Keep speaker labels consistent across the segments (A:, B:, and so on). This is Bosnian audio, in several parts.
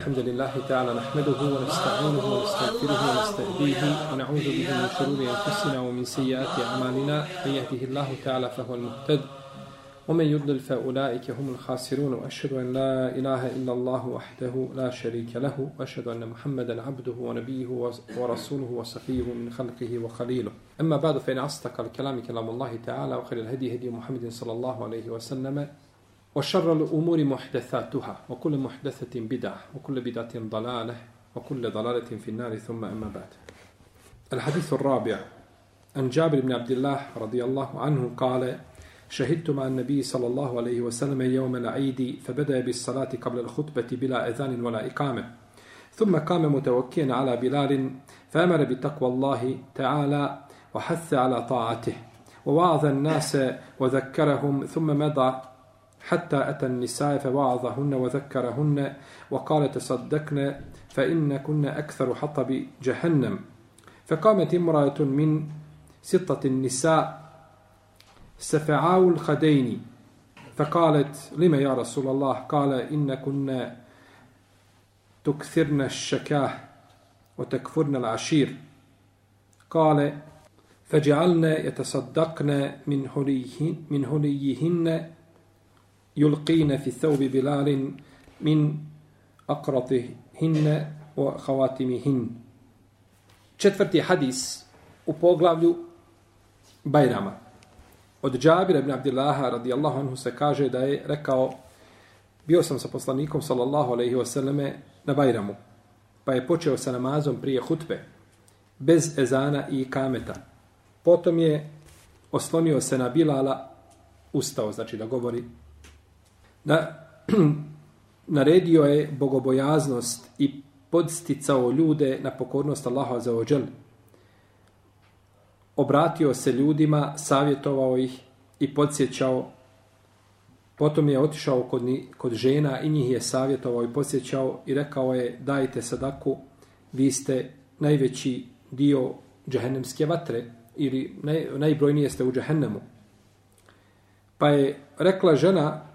A: الحمد لله تعالى نحمده ونستعينه ونستغفره ونستهديه ونعوذ به من شرور أنفسنا ومن سيئات أعمالنا. من يهده الله تعالى فهو المهتد ومن يضلل فأولئك هم الخاسرون وأشهد أن لا إله إلا الله وحده لا شريك له وأشهد أن محمدا عبده ونبيه ورسوله وصفيه من خلقه وخليله. أما بعد فإن أصدق الكلام كلام الله تعالى وخير الهدي هدي محمد صلى الله عليه وسلم. وشر الأمور محدثاتها وكل محدثة بدعة وكل بدعة ضلالة وكل ضلالة في النار ثم أما بعد. الحديث الرابع عن جابر بن عبد الله رضي الله عنه قال شهدت مع النبي صلى الله عليه وسلم يوم العيد فبدأ بالصلاة قبل الخطبة بلا أذان ولا إقامة ثم قام متوكيا على بلال فأمر بتقوى الله تعالى وحث على طاعته ووعظ الناس وذكرهم ثم مضى حتى أتى النساء فوعظهن وذكرهن وقال تصدقن فإن كن أكثر حطب جهنم. فقامت امرأة من ستة النساء سفعاو الخدين فقالت لما يا رسول الله؟ قال إن كنا تكثرن الشكاة وتكفرن العشير. قال فجعلنا يتصدقن من هليهن, من هليهن يلقين في ثوب بلال من أقرطهن وخواتمهن četvrti hadis u poglavlju Bajrama. Od Džabira ibn Abdillaha radijallahu anhu se kaže da je rekao bio sam sa poslanikom sallallahu alaihi wasallame na Bajramu pa je počeo sa namazom prije hutbe bez ezana i kameta. Potom je oslonio se na Bilala ustao, znači da govori na, naredio je bogobojaznost i podsticao ljude na pokornost Allaha za ođel. Obratio se ljudima, savjetovao ih i podsjećao. Potom je otišao kod, kod žena i njih je savjetovao i podsjećao i rekao je dajte sadaku, vi ste najveći dio džahennemske vatre ili naj, najbrojnije ste u džahennemu. Pa je rekla žena,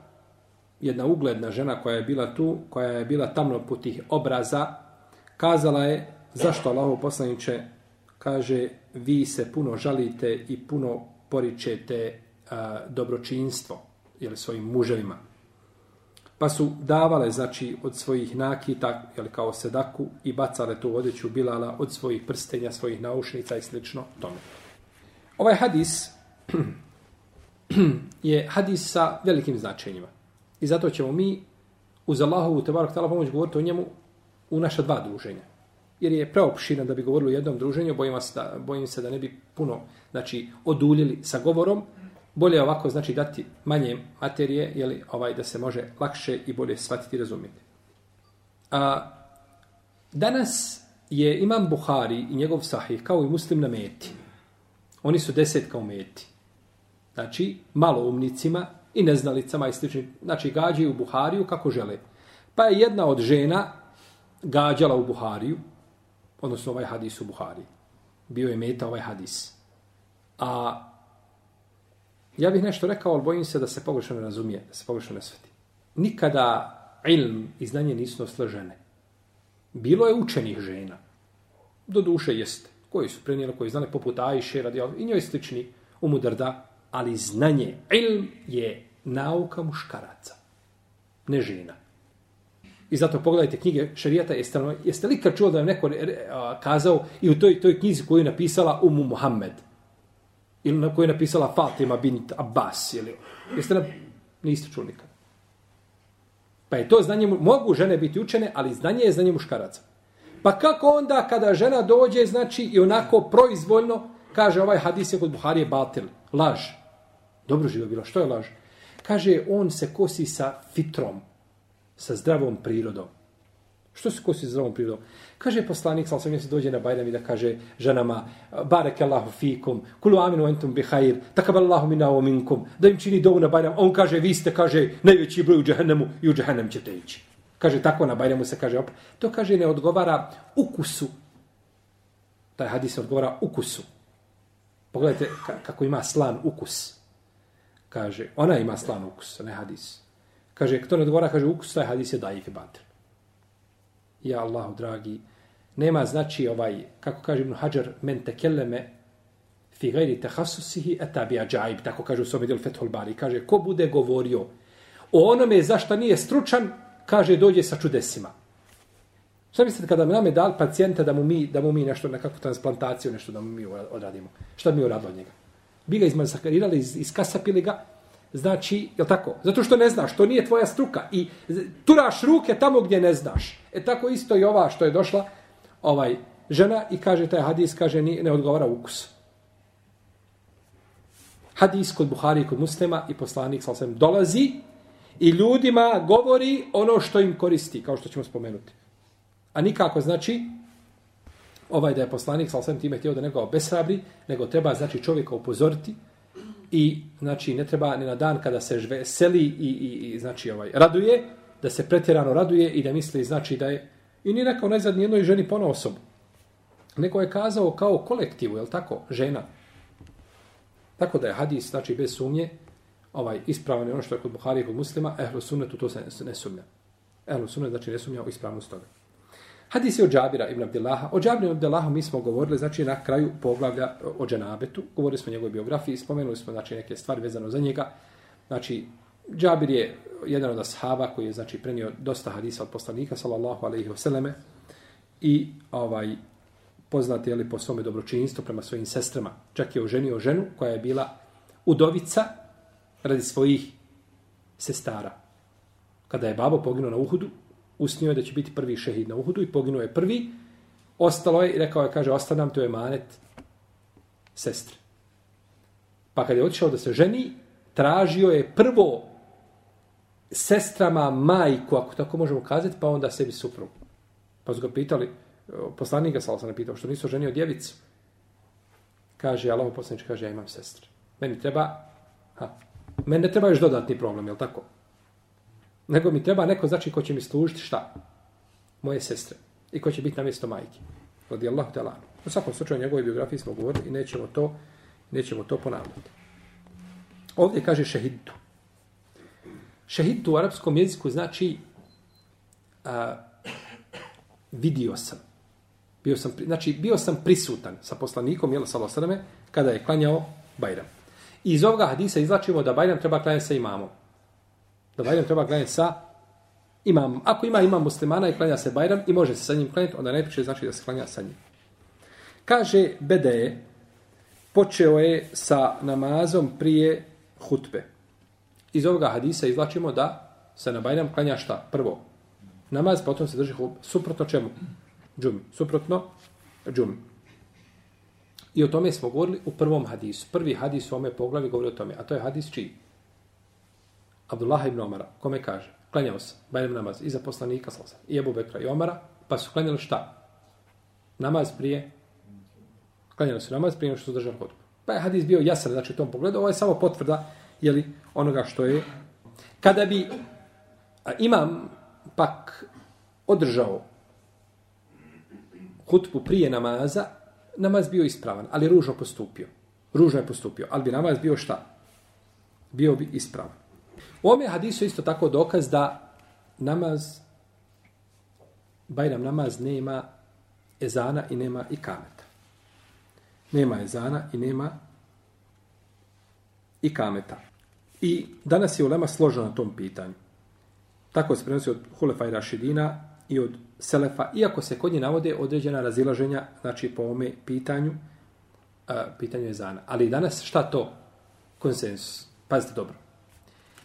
A: jedna ugledna žena koja je bila tu, koja je bila tamno putih obraza, kazala je zašto Allahu poslaniče kaže vi se puno žalite i puno poričete a, dobročinstvo ili svojim muževima. Pa su davale znači od svojih nakita jel, kao sedaku i bacale tu odeću Bilala od svojih prstenja, svojih naušnica i slično tome. Ovaj hadis je hadis sa velikim značenjima. I zato ćemo mi uz Allahovu tebarak tala pomoć govoriti o njemu u naša dva druženja. Jer je preopšina da bi govorili u jednom druženju, bojim, se da, bojim se da ne bi puno znači, oduljili sa govorom. Bolje ovako znači dati manje materije, jeli, ovaj, da se može lakše i bolje shvatiti i razumjeti. A, danas je Imam Buhari i njegov sahih kao i muslim na meti. Oni su desetka u meti. Znači, malo umnicima i neznalicama i slični. Znači, gađaju u Buhariju kako žele. Pa je jedna od žena gađala u Buhariju, odnosno ovaj hadis u Buhariji. Bio je meta ovaj hadis. A ja bih nešto rekao, ali bojim se da se pogrešno ne razumije, da se pogrešno ne sveti. Nikada ilm i znanje nisu nosile žene. Bilo je učenih žena. Do duše jeste. Koji su prenijeli, koji znali poput Ajše, radi, i njoj slični umudrda, ali znanje, ilm je nauka muškaraca, ne žena. I zato pogledajte knjige šarijata, jeste, jeste li kad čuo da je neko a, kazao i u toj, toj knjizi koju je napisala Umu Muhammed, ili na koju je napisala Fatima bint Abbas, ili, jeste na, niste čuli nikad. Pa je to znanje, mogu žene biti učene, ali znanje je znanje muškaraca. Pa kako onda kada žena dođe, znači, i onako proizvoljno, kaže ovaj hadis je kod Buharije batil, laž. Dobro živo bilo, što je laž? Kaže, on se kosi sa fitrom, sa zdravom prirodom. Što se kosi sa zdravom prirodom? Kaže poslanik, sam se dođe na Bajram i da kaže ženama, barek Allahu fikum, kulu aminu entum bihajir, takab Allahu minna o minkum, da im čini dovu na Bajram. On kaže, vi ste, kaže, najveći broj u džahennemu i u džahennem ćete ići. Kaže, tako na Bajramu se kaže, op. to kaže, ne odgovara ukusu. Taj hadis odgovara ukusu. Pogledajte kako ima slan ukus kaže, ona ima slan ukus, ne hadis. Kaže, kto ne odgovara, kaže, ukus, taj hadis je daif i batil. ja Allahu dragi, nema znači ovaj, kako kaže Ibn Hajar, men tekelleme fi gajri tehasusihi eta bi tako kaže u svome djelu Fethul Bari. Kaže, ko bude govorio o onome zašto nije stručan, kaže, dođe sa čudesima. Šta mislite kada nam je dal pacijenta da mu mi, da mu mi nešto, nekakvu transplantaciju, nešto da mu mi odradimo? Šta bi mi uradilo od njega? Bi ga izmasakarili, iz, iskasapili ga, znači, je tako? Zato što ne znaš, to nije tvoja struka. I turaš ruke tamo gdje ne znaš. E tako isto i ova što je došla, ovaj žena i kaže taj hadis, kaže, ni, ne odgovara ukus. Hadis kod Buhari i kod muslima i poslanik sa osvijem dolazi i ljudima govori ono što im koristi, kao što ćemo spomenuti. A nikako znači ovaj da je poslanik sa osvijem time htio da nekoga obesrabri, nego treba znači čovjeka upozoriti i znači ne treba ni na dan kada se žve, seli i, i, i znači ovaj raduje, da se pretjerano raduje i da misli znači da je i ni rekao najzad nijednoj ženi pona ono osobu. Neko je kazao kao kolektivu, je li tako, žena. Tako da je hadis, znači bez sumnje, ovaj ispravan je ono što je kod Buhari i kod muslima, ehlu sunnetu to se ne, ne sumnja. Ehlu sunnet znači ne sumnja u ispravnost toga. Hadis je od Džabira ibn Abdillaha. O Džabiru ibn Abdillaha mi smo govorili, znači na kraju poglavlja o dženabetu. Govorili smo o njegovoj biografiji, spomenuli smo znači, neke stvari vezano za njega. Znači, Džabir je jedan od ashaba koji je znači prenio dosta hadisa od poslanika sallallahu alejhi ve selleme i ovaj poznat je li po svome dobročinstvu prema svojim sestrama. Čak je oženio ženu koja je bila udovica radi svojih sestara. Kada je babo poginuo na Uhudu, usnio je da će biti prvi šehid na Uhudu i poginuo je prvi. Ostalo je rekao je, kaže, ostanam, to je manet sestre. Pa kad je otišao da se ženi, tražio je prvo sestrama majku, ako tako možemo kazati, pa onda sebi suprugu. Pa su ga pitali, poslanik ga sal sam pitao, što nisu ženio djevicu. Kaže, Allah poslanič kaže, ja imam sestre. Meni treba, ha, meni ne treba još dodatni problem, je tako? Nego mi treba neko, znači, ko će mi služiti šta? Moje sestre. I ko će biti na mjesto majke. Radi Allahu te lanu. U svakom slučaju, njegove biografije smo govorili i nećemo to, nećemo to ponavljati. Ovdje kaže šehidu. Šehidu u arapskom jeziku znači a, vidio sam. Bio sam, znači, bio sam prisutan sa poslanikom, jel, sa kada je klanjao Bajram. I iz ovoga hadisa izlačimo da Bajram treba klanjati sa imamom. Da Bajram treba klanjati sa imam. Ako ima imam muslimana i klanja se Bajram i može se sa njim klanjati, onda najpriče znači da se klanja sa njim. Kaže Bedeje, počeo je sa namazom prije hutbe iz ovoga hadisa izvlačimo da se na Bajram klanja šta? Prvo, namaz, pa potom se drži hub. Suprotno čemu? Džumi. Suprotno džumi. I o tome smo govorili u prvom hadisu. Prvi hadis u ome poglavi govori o tome. A to je hadis čiji? Abdullah ibn Omara. Kome kaže? Klanjao se Bajram namaz iza poslanika Slasa. I Ebu Bekra i Omara. Pa su klanjali šta? Namaz prije. Klanjali su namaz prije što su držali hodbu. Pa je hadis bio jasan, znači u tom pogledu. Ovo je samo potvrda jeli, onoga što je. Kada bi a, imam pak održao hutbu prije namaza, namaz bio ispravan, ali ružno postupio. Ružno je postupio, ali bi namaz bio šta? Bio bi ispravan. U ome hadisu isto tako dokaz da namaz, Bajram namaz nema ezana i nema i kameta. Nema ezana i nema i kameta. I danas je ulema složena na tom pitanju. Tako se prenosi od Hulefa i Rašidina i od Selefa, iako se kod nje navode određena razilaženja, znači po ome pitanju, a, pitanju je zana. Ali danas šta to? Konsensus. Pazite dobro.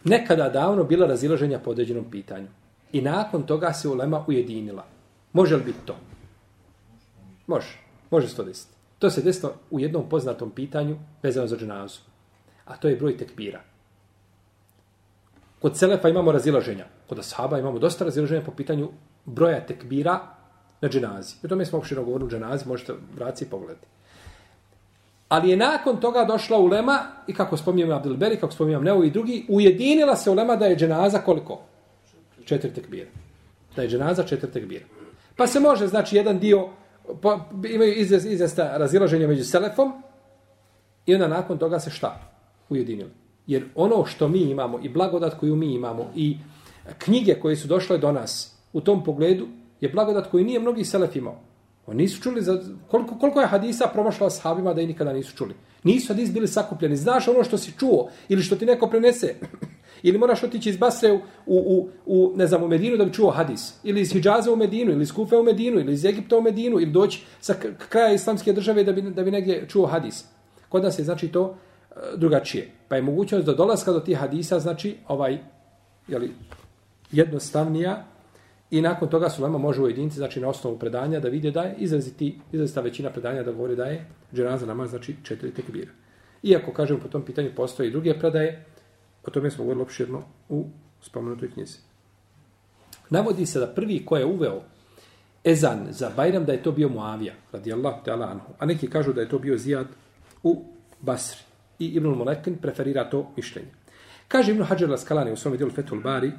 A: Nekada davno bila razilaženja po određenom pitanju. I nakon toga se ulema ujedinila. Može li biti to? Može. Može se to desiti. To se desilo u jednom poznatom pitanju vezano za dženazu. A to je broj tekbira. Kod Selefa imamo razilaženja. Kod Ashaba imamo dosta razilaženja po pitanju broja tekbira na dženazi. O tome smo opširno govorili u dženazi, možete vratiti i pogledati. Ali je nakon toga došla ulema, i kako spominjamo Abdelberi, kako spominjem Neo i drugi, ujedinila se ulema da je dženaza koliko? Četiri tekbira. Da je dženaza četiri tekbira. Pa se može, znači, jedan dio, pa, imaju izvest, izvesta razilaženja među Selefom, i onda nakon toga se šta? Ujedinili. Jer ono što mi imamo i blagodat koju mi imamo i knjige koje su došle do nas u tom pogledu je blagodat koju nije mnogi selef imao. Oni nisu čuli za, koliko, koliko je hadisa promašla sahabima da i nikada nisu čuli. Nisu hadis bili sakupljeni. Znaš ono što si čuo ili što ti neko prenese. ili moraš otići iz Basre u, u, u, ne znam, u Medinu da bi čuo hadis. Ili iz Hidžaza u Medinu, ili iz Kufe u Medinu, ili iz Egipta u Medinu, ili doći sa kraja islamske države da bi, da bi negdje čuo hadis. Kod nas je znači to e, drugačije. Pa je mogućnost do dolaska do tih hadisa, znači ovaj, jeli, jednostavnija i nakon toga su lema može ujediniti, znači na osnovu predanja da vide da je izraziti, izrazita većina predanja da govori da je dženaza namaz, znači četiri tekbira. Iako, kažem, po tom pitanju postoje i druge predaje, o tome smo govorili opširno u spomenutoj knjizi. Navodi se da prvi ko je uveo ezan za Bajram, da je to bio Muavija, radijallahu ta'ala anhu. A neki kažu da je to bio Zijad u Basri. I Ibn Mulekin preferira to mišljenje. Kaže Ibn Hajar Laskalani u svom djelu Fethul Bari,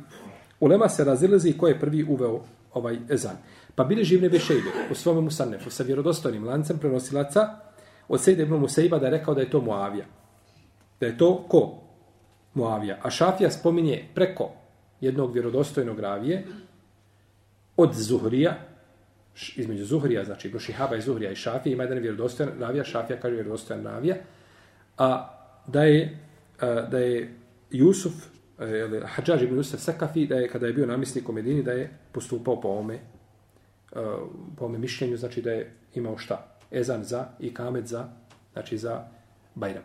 A: Ulema se razilazi ko je prvi uveo ovaj ezan. Pa bili živne Bešejbe u svom Musanefu sa vjerodostojnim lancem prenosilaca od Sejde Ibn Musejba da je rekao da je to Muavija. Da je to ko? Muavija. A Šafija spominje preko jednog vjerodostojnog ravije od Zuhrija, između Zuhrija, znači Ibn Šihaba i Zuhrija i Šafija, ima jedan vjerodostojan ravija, Šafija kaže vjerodostojan ravija, a da je, da je Jusuf, E, ili Hadžaž ibn Jusuf Sakafi, da je, kada je bio namisnik u Medini, da je postupao po ome, e, po ome mišljenju, znači da je imao šta? Ezan za i kamet za, znači za Bajram.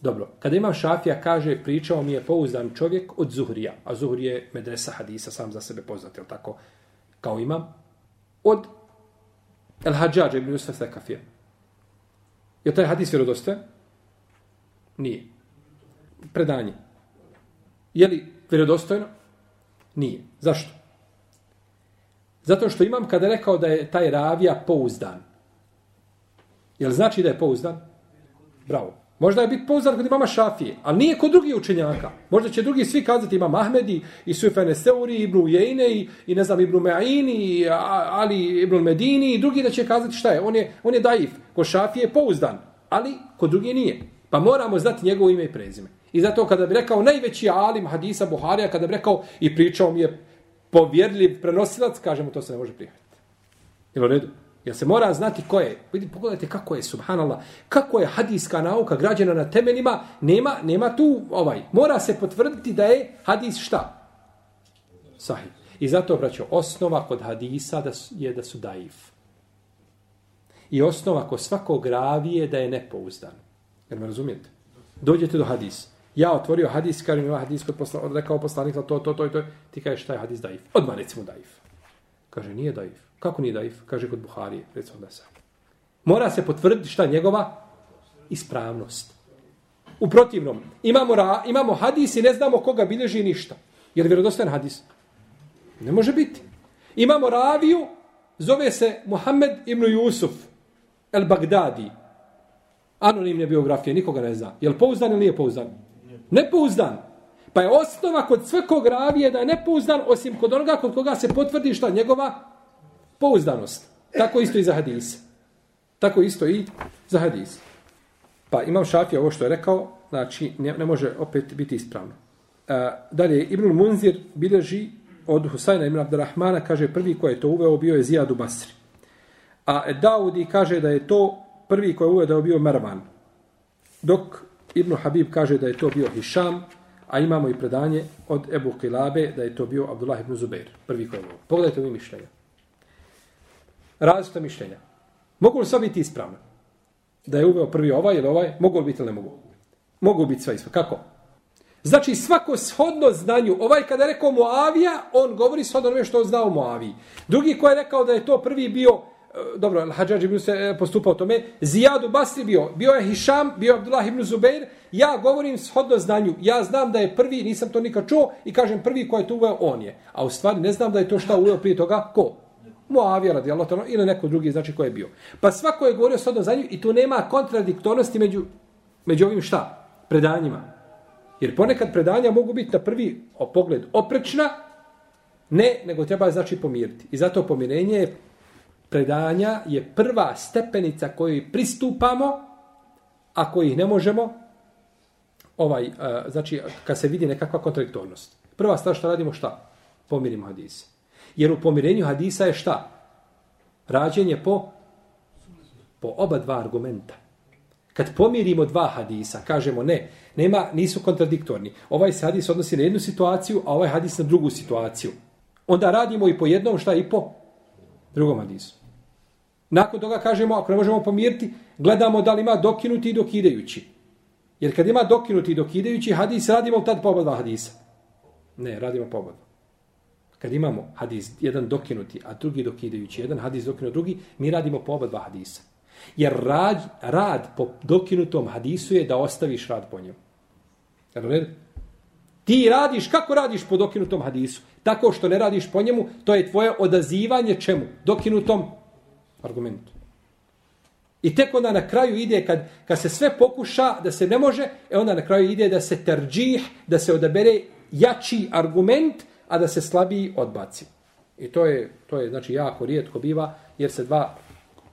A: Dobro, kada imam šafija, kaže, pričao mi je pouzdan čovjek od Zuhrija, a Zuhri je medresa hadisa, sam za sebe poznat, je tako? Kao imam, od El Hadžađa ibn Jusuf Sekafija. Je taj hadis vjerodostojan? Nije. Predanje. Je li vjerodostojno? Nije. Zašto? Zato što imam kada rekao da je taj ravija pouzdan. Je li znači da je pouzdan? Bravo. Možda je biti pouzdan kod imama Šafije, ali nije kod drugih učenjaka. Možda će drugi svi kazati imam Ahmedi, i Sufene Seuri, i Ibnu Jejne, i, i ne znam, Ibnu Me'ini, i Ali Ibnu Medini, i drugi da će kazati šta je. On je, on je daif. Kod Šafije je pouzdan, ali kod drugih nije. Pa moramo znati njegovo ime i prezime. I zato kada bi rekao najveći alim hadisa Buharija, kada bi rekao i pričao mi je povjerljiv prenosilac, kažemo to se ne može prihvatiti. Jel u redu? Jer se mora znati ko je. Vidi, pogledajte kako je, subhanallah, kako je hadijska nauka građena na temeljima, nema, nema tu, ovaj, mora se potvrditi da je hadis šta? Sahih. I zato, braćo, osnova kod hadisa da su, je da su daif. I osnova kod svakog ravije da je nepouzdan. Jer me razumijete? Dođete do hadisa. Ja otvorio hadis, kažem ima hadis kod posla, rekao poslanik to, to, to, to, to, ti kažeš šta je hadis daif. Odmah recimo daif. Kaže, nije daif. Kako nije daif? Kaže kod Buharije, recimo da sam. Mora se potvrditi šta njegova ispravnost. U protivnom, imamo, ra, imamo hadis i ne znamo koga bilježi ništa. Je li vjerodostojan hadis? Ne može biti. Imamo raviju, zove se Muhammed ibn Jusuf el Bagdadi. Anonimne biografije, nikoga ne zna. Je li pouzdan ili nije pouzdan? Nepouzdan. Pa je osnova kod svakog ravije da je nepouzdan, osim kod onoga kod koga se potvrdi šta njegova pouzdanost. Tako isto i za hadis. Tako isto i za hadis. Pa imam šafija ovo što je rekao, znači ne, ne može opet biti ispravno. Uh, dalje, Ibn Munzir bilježi od Husajna ibn Abdurrahmana, kaže prvi ko je to uveo bio je Zijad u Basri. A Daudi kaže da je to prvi ko je uveo da je bio Mervan. Dok Ibn Habib kaže da je to bio Hišam, a imamo i predanje od Ebu Kilabe da je to bio Abdullah ibn Zubair, prvi koji je ovo. Pogledajte mi mišljenja različita mišljenja. Mogu li sva biti ispravna? Da je uveo prvi ovaj ili ovaj? Mogu li biti ili ne mogu? Mogu biti sva ispravna. Kako? Znači svako shodno znanju, ovaj kada je rekao Moavija, on govori shodno onome što on znao Moaviji. Drugi koji je rekao da je to prvi bio, Eh, dobro, Hadžađ ibn se eh, postupao tome, Zijad u Basri bio, bio je Hišam, bio je Abdullah ibn Zubeir, ja govorim shodno znanju, ja znam da je prvi, nisam to nikad čuo i kažem prvi ko je to uveo, on je. A u stvari ne znam da je to šta uveo prije toga, ko? Muavija radi Allah ili neko drugi, znači ko je bio. Pa svako je govorio shodno znanju i tu nema kontradiktornosti među, među ovim šta? Predanjima. Jer ponekad predanja mogu biti na prvi pogled oprečna, ne, nego treba znači pomiriti. I zato pomirenje je predanja je prva stepenica kojoj pristupamo, a ih ne možemo, ovaj, eh, znači, kad se vidi nekakva kontradiktornost. Prva stvar što radimo šta? Pomirimo hadise. Jer u pomirenju hadisa je šta? Rađenje po, po oba dva argumenta. Kad pomirimo dva hadisa, kažemo ne, nema, nisu kontradiktorni. Ovaj se hadis odnosi na jednu situaciju, a ovaj hadis na drugu situaciju. Onda radimo i po jednom šta i po drugom hadisu. Nakon toga kažemo, ako ne možemo pomiriti, gledamo da li ima dokinuti i dokidajući. Jer kad ima dokinuti i dokidajući hadis, radimo tad po oba dva hadisa. Ne, radimo po oba. Kad imamo hadis, jedan dokinuti, a drugi dokidajući, jedan hadis dokinut drugi, mi radimo po oba dva hadisa. Jer rad, rad po dokinutom hadisu je da ostaviš rad po njemu. Jer Ti radiš, kako radiš po dokinutom hadisu? Tako što ne radiš po njemu, to je tvoje odazivanje čemu? Dokinutom argumentu. I tek onda na kraju ide, kad, kad se sve pokuša da se ne može, e onda na kraju ide da se terđih, da se odabere jači argument, a da se slabiji odbaci. I to je, to je znači, jako rijetko biva, jer se dva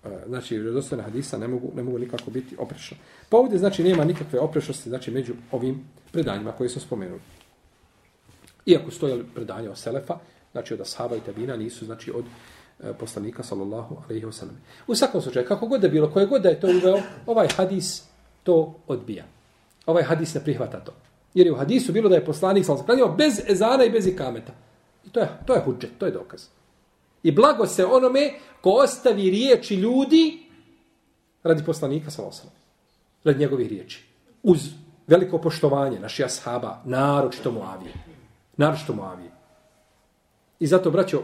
A: e, znači vjerodostojna hadisa ne mogu ne mogu nikako biti oprešno. Pa ovdje znači nema nikakve oprešnosti znači među ovim predanjima koje su spomenuli. Iako stojali predanja o selefa, znači od ashaba i tabina nisu znači od e, poslanika sallallahu alejhi ve sellem. U svakom slučaju kako god da bilo, koje god da je to uveo, ovaj hadis to odbija. Ovaj hadis ne prihvata to. Jer je u hadisu bilo da je poslanik sallallahu alejhi bez ezana i bez ikameta. I to je to je hudžet, to je dokaz. I blago se onome ko ostavi riječi ljudi radi poslanika sallallahu alejhi radi njegovih riječi. Uz veliko poštovanje naših ashaba, naročito Muavije. Naročito Moavije. I zato, braćo,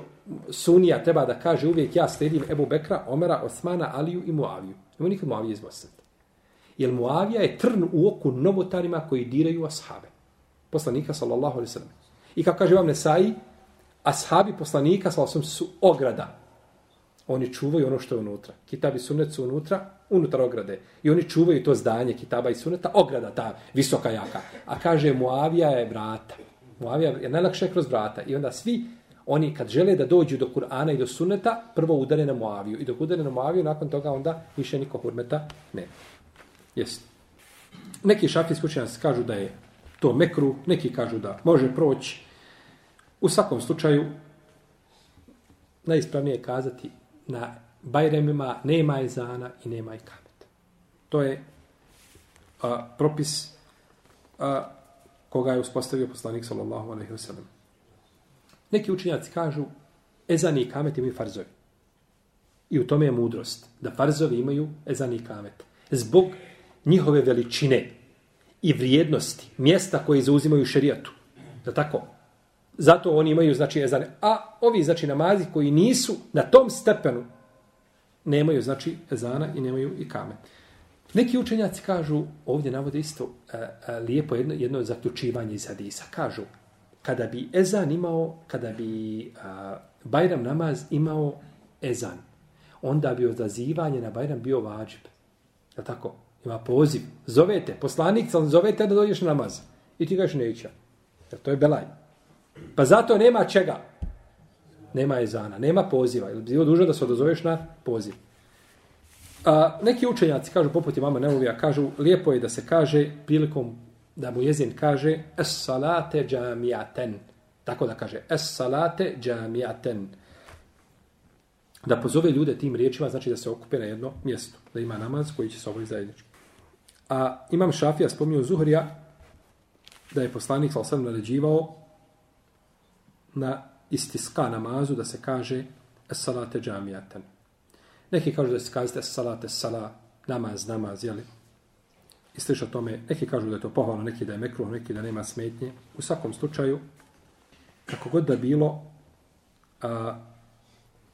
A: Sunija treba da kaže uvijek ja slijedim Ebu Bekra, Omera, Osmana, Aliju i Muaviju. Nemo nikad Moavije izbosati. Jer Muavija je trn u oku novotarima koji diraju ashabe. Poslanika, sallallahu alaihi sallam. I kao kaže vam Nesai, ashabi poslanika, sallallahu alaihi su ograda. Oni čuvaju ono što je unutra. Kitabi sunet su unutra, unutar ograde. I oni čuvaju to zdanje kitaba i suneta, ograda ta visoka jaka. A kaže Muavija je vrata. Muavija je najlakše kroz vrata. I onda svi oni kad žele da dođu do Kur'ana i do sunneta, prvo udare na Muaviju. I dok udare na Muaviju, nakon toga onda više niko hurmeta ne. Jest. Neki šafijski učenjaci kažu da je to mekru, neki kažu da može proći. U svakom slučaju, najispravnije je kazati na Bajremima nema ezana i nema ikameta. To je a, propis a, koga je uspostavio poslanik sallallahu alaihi wasallam. Neki učinjaci kažu ezan i kamet imaju farzovi. I u tome je mudrost. Da farzovi imaju ezan i kamet. Zbog njihove veličine i vrijednosti, mjesta koje zauzimaju šerijatu. Da tako? Zato oni imaju znači ezane. A ovi znači namazi koji nisu na tom stepenu nemaju znači ezana i nemaju i kamet. Neki učenjaci kažu, ovdje navode isto a, e, a, e, lijepo jedno, jedno zaključivanje iz hadisa. Kažu, kada bi ezan imao, kada bi a, Bajram namaz imao ezan, onda bi odazivanje na Bajram bio vađib. Je tako? Ima poziv. Zovete, poslanik, zovete da dođeš na namaz. I ti kažeš neće. Jer to je belaj. Pa zato nema čega nema ezana, nema poziva. Ili bi bilo dužo da se odazoveš na poziv. A, neki učenjaci kažu, poput imama Neuvija, kažu, lijepo je da se kaže prilikom da mu jezin kaže es salate džamijaten. Tako da kaže es salate džamijaten. Da pozove ljude tim riječima, znači da se okupe na jedno mjesto. Da ima namaz koji će se obaviti zajednički. A imam Šafija spominio Zuhrija da je poslanik sa osam naređivao na istiska namazu da se kaže salate džamijaten. Neki kažu da se kaže salate sala, namaz, namaz, jeli? I sliša tome, neki kažu da je to pohvalno, neki da je mekruh, neki da nema smetnje. U svakom slučaju, kako god da bilo, a,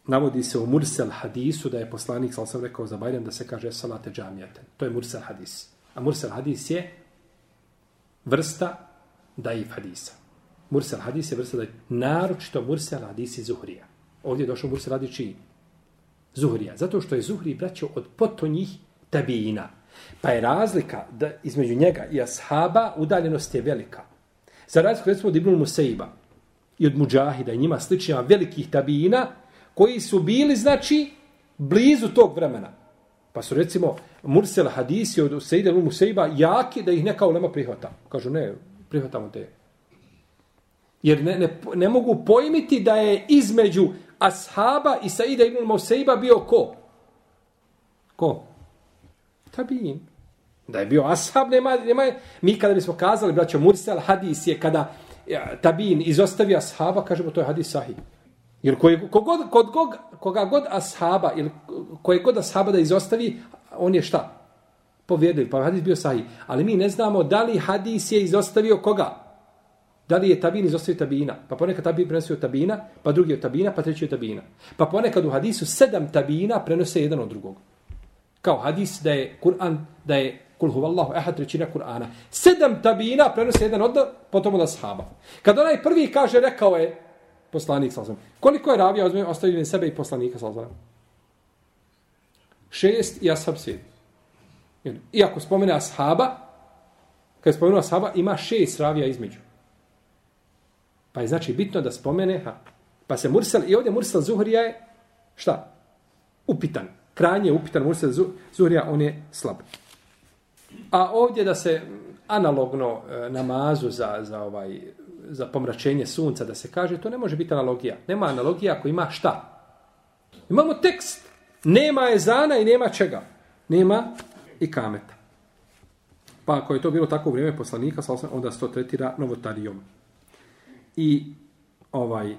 A: navodi se u Mursel hadisu da je poslanik, sal sam rekao za Bajram, da se kaže salate džamijatan. To je Mursel hadis. A Mursel hadis je vrsta daif hadisa. Mursel hadis je vrsta da naročito Mursel hadis Zuhrija. Ovdje je došao Mursel hadis čiji? Zuhrija. Zato što je Zuhri braćo od potonjih tabijina. Pa je razlika da između njega i ashaba udaljenost je velika. Za razliku recimo od Ibn Musaiba i od Mujahida i njima sličnjama velikih tabijina koji su bili znači blizu tog vremena. Pa su recimo Mursel hadisi od Sejda Ibn Musaiba jaki da ih neka ulema prihvata. Kažu ne, prihvatamo te Jer ne, ne, ne mogu pojmiti da je između ashaba i Saida ibn Moseiba bio ko? Ko? Tabin. Da je bio ashab, nema, nema, mi kada bismo kazali, braćo, Mursel hadis je kada Tabin izostavi ashaba, kažemo to je hadis sahih. Jer koji, kogod, kod, kog, koga god ashaba, ili koje god ashaba da izostavi, on je šta? Povjedljiv, pa hadis bio sahih. Ali mi ne znamo da li hadis je izostavio koga? Da li je tabin izostavio tabina? Pa ponekad tabin prenosio tabina, pa drugi od tabina, pa treći od tabina. Pa ponekad u hadisu sedam tabina prenose jedan od drugog. Kao hadis da je Kur'an, da je kul huvallahu ehad trećina Kur'ana. Sedam tabina prenose jedan od potom od ashaba. Kad onaj prvi kaže, rekao je poslanik sa Koliko je ravija ostavio sebe i poslanika sa Šest i ashab sedam. Iako spomene ashaba, kad je spomenuo ashaba, ima šest ravija između. Pa je znači bitno da spomene, ha, pa se Mursel, i ovdje Mursel Zuhrija je, šta? Upitan. Krajnje upitan Mursel Zuhrija, on je slab. A ovdje da se analogno e, namazu za, za, ovaj, za pomračenje sunca, da se kaže, to ne može biti analogija. Nema analogija ako ima šta? Imamo tekst. Nema ezana i nema čega. Nema i kameta. Pa ako je to bilo tako u vrijeme poslanika, onda se to tretira novotarijom. I ovaj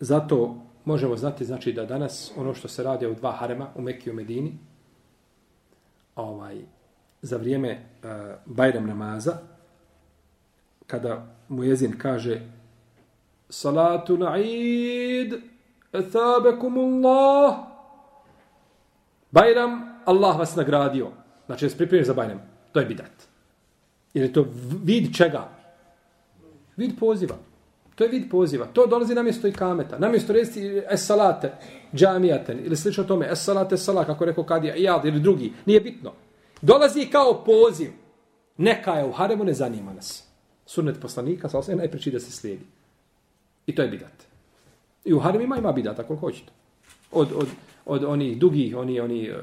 A: zato možemo znati znači da danas ono što se radi u dva harema u Mekki i u Medini ovaj za vrijeme uh, Bajram namaza kada mu jezin kaže salatu na'id ethabekumullah Bajram Allah vas nagradio. Znači se pripremiš za Bajram. To je bidat. Jer je to vid čega? Vid poziva. To je vid poziva. To dolazi na mjesto i kameta. Na mjesto resti es salate, džamijaten, ili slično tome, es salate kako rekao Kadija, jad, ili drugi. Nije bitno. Dolazi kao poziv. Neka je u haremu, ne zanima nas. Sunnet poslanika, sa osvijem, najpreći da se slijedi. I to je bidat. I u haremima ima bidata, koliko hoćete. Od, od, od onih dugih, oni, oni, eh,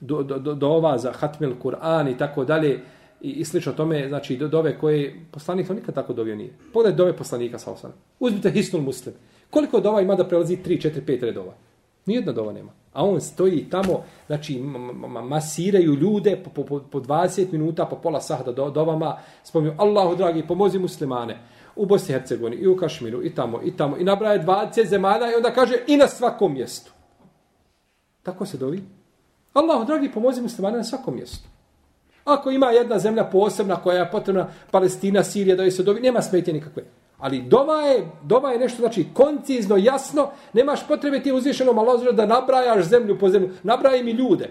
A: do, do, do, do ova za hatmil Kur'an i tako dalje, i, i slično tome, znači do dove koje poslanik nikad tako dovio nije. Pogledaj dove poslanika sa osam. Uzmite hisnul muslim. Koliko dova ima da prelazi 3, 4, 5 redova? Nijedna dova nema. A on stoji tamo, znači masiraju ljude po, po, po 20 minuta, po pola sahda do, dovama, spominju Allahu dragi, pomozi muslimane u Bosni i Hercegovini, i u Kašmiru, i tamo, i tamo. I nabraje 20 zemalja i onda kaže i na svakom mjestu. Tako se dovi. Allahu dragi, pomozi muslimane na svakom mjestu. Ako ima jedna zemlja posebna koja je potrebna, Palestina, Sirija, da joj se dovi, nema smetje nikakve. Ali dova je, dova je nešto, znači, koncizno, jasno, nemaš potrebe ti uzvišeno malo da nabrajaš zemlju po zemlju. Nabraj mi ljude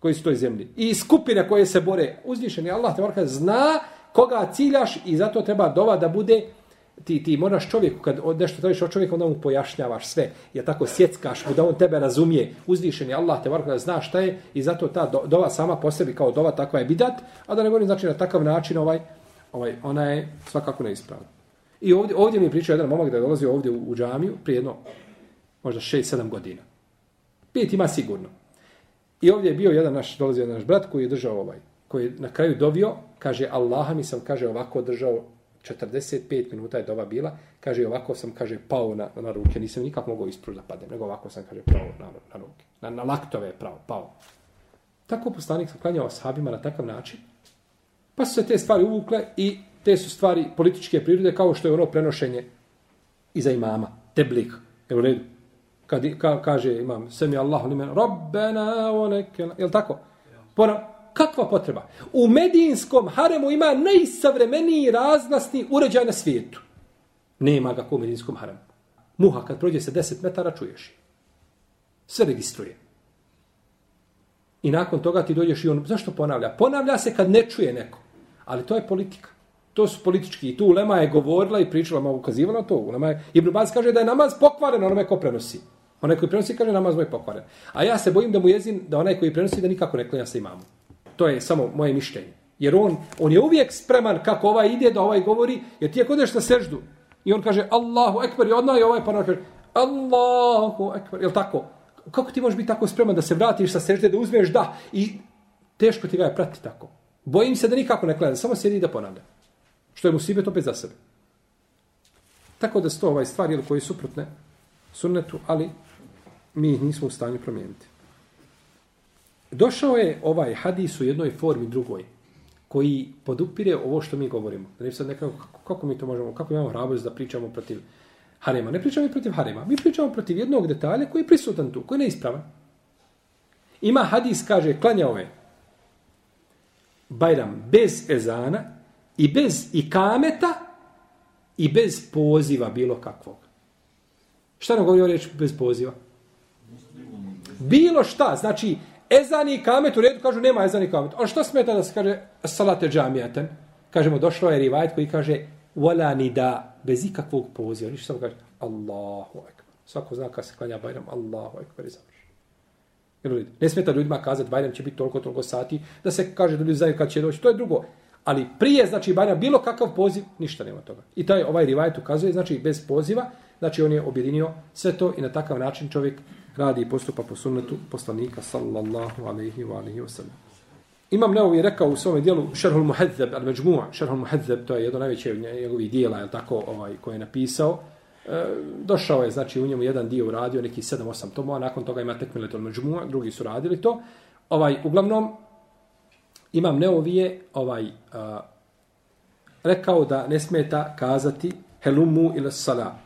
A: koji su toj zemlji. I skupine koje se bore. Uzvišeni Allah te zna koga ciljaš i zato treba dova da bude ti, ti moraš čovjeku, kad nešto tražiš od čovjeka, onda mu pojašnjavaš sve. Ja tako sjeckaš mu da on tebe razumije. Uzvišen je Allah, te varko da zna šta je i zato ta do, dova sama po sebi kao dova takva je bidat, a da ne govorim znači na takav način ovaj, ovaj, ona je svakako neispravna. I ovdje, ovdje mi je pričao jedan momak da je dolazio ovdje u, u džamiju prije jedno, možda 6-7 godina. Pet ima sigurno. I ovdje je bio jedan naš, dolazio jedan naš brat koji je držao ovaj, koji je na kraju dovio, kaže, Allaha mi sam, kaže, ovako držao 45 minuta je doba bila, kaže ovako sam, kaže, pao na, na ruke, nisam nikak mogao ispruž da padem, nego ovako sam, kaže, pao na, na ruke, na, na laktove je pravo, pao. Tako poslanik sam klanjao sahabima na takav način, pa su se te stvari uvukle i te su stvari političke prirode, kao što je ono prenošenje iza imama, teblik, je u redu. Kad ka, kaže imam, semi Allahu limen, rabbena, onekel, je tako? Pona, Kakva potreba? U medijinskom haremu ima najsavremeniji raznasni uređaj na svijetu. Nema ga u medijinskom haremu. Muha kad prođe se 10 metara čuješ. Sve registruje. I nakon toga ti dođeš i on, zašto ponavlja? Ponavlja se kad ne čuje neko. Ali to je politika. To su politički. I tu Ulema je govorila i pričala, ma ukazivala to. Ulema je, Ibn Baz kaže da je namaz pokvaren onome ko prenosi. Onaj koji prenosi kaže namaz moj pokvaren. A ja se bojim da mu jezin, da onaj koji prenosi da nikako ne klanja sa imamom. To je samo moje mišljenje. Jer on, on je uvijek spreman kako ovaj ide da ovaj govori, jer ti je odeš na seždu. I on kaže Allahu ekber i odmah i ovaj pa kaže Allahu ekber. Jel tako? Kako ti možeš biti tako spreman da se vratiš sa sežde, da uzmeš da i teško ti ga je prati tako. Bojim se da nikako ne gleda, samo sjedi da ponavlja. Što je mu sibet opet za sebe. Tako da sto ovaj stvari ili koji suprotne, sunnetu, ali mi ih nismo u stanju promijeniti. Došao je ovaj hadis u jednoj formi drugoj, koji podupire ovo što mi govorimo. Da ne sad nekako, kako, kako mi to možemo, kako imamo hrabrost da pričamo protiv harema. Ne pričamo i protiv harema. Mi pričamo protiv jednog detalja koji je prisutan tu, koji je neispravan. Ima hadis, kaže, klanja ove Bajram bez ezana i bez ikameta i bez poziva bilo kakvog. Šta nam govori o riječ bez poziva? Bilo šta. Znači, ezani i kamet u redu kažu nema ezani i kamet. A što smeta da se kaže salate džamijaten? Kažemo, došlo je rivajt koji kaže wala ni da bez ikakvog poziva. Ništa samo kaže Allahu ekber. Svako zna kada se klanja Bajram, Allahu ekber i završi. Ne smeta ljudima kazati Bajram će biti toliko, toliko sati, da se kaže da ljudi znaju kad će doći. To je drugo. Ali prije, znači, Bajram, bilo kakav poziv, ništa nema toga. I taj ovaj rivajt ukazuje, znači, bez poziva, znači, on je objedinio sve to i na takav način čovjek radi i postupa po sunnetu poslanika, sallallahu alaihi wa alaihi wa sallam. Imam Neovi rekao u svom dijelu Šerhul Muhadzeb, al Međmu'a, Šerhul Muhadzeb, to je jedno najveće njegovih dijela, je tako, ovaj, koje je napisao. E, došao je, znači, u njemu jedan dio uradio, neki 7-8 tomova, nakon toga ima Tekmiletul Međmu'a, drugi su radili to. Ovaj, uglavnom, Imam Neovije ovaj, a, rekao da ne smeta kazati helumu ila sala,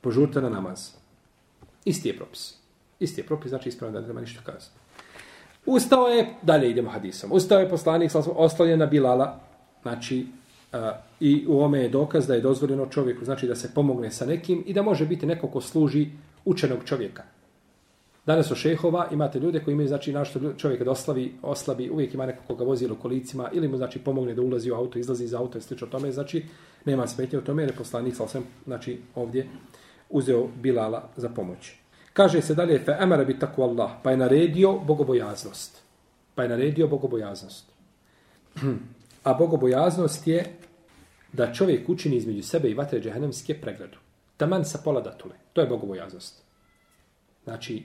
A: požurte na namaz. Isti je propis. Isti je propis, znači ispravno da nema ništa kazati. Ustao je, dalje idemo hadisom, ustao je poslanik, ostavljen na Bilala, znači, a, i u ome je dokaz da je dozvoljeno čovjeku, znači da se pomogne sa nekim i da može biti neko ko služi učenog čovjeka. Danas u šehova imate ljude koji imaju, znači, našto čovjek da oslavi, oslabi, uvijek ima neko koga vozi u kolicima, ili mu, znači, pomogne da ulazi u auto, izlazi iz auto i slično tome, znači, nema smetnje u tome, jer je poslanik, sam, znači, ovdje uzeo Bilala za pomoć. Kaže se dalje, fe emara bi takva Allah, pa je naredio bogobojaznost. Pa je naredio bogobojaznost. A bogobojaznost je da čovjek učini između sebe i vatre džehennemske pregradu. Taman sa pola datule. To je bogobojaznost. Znači,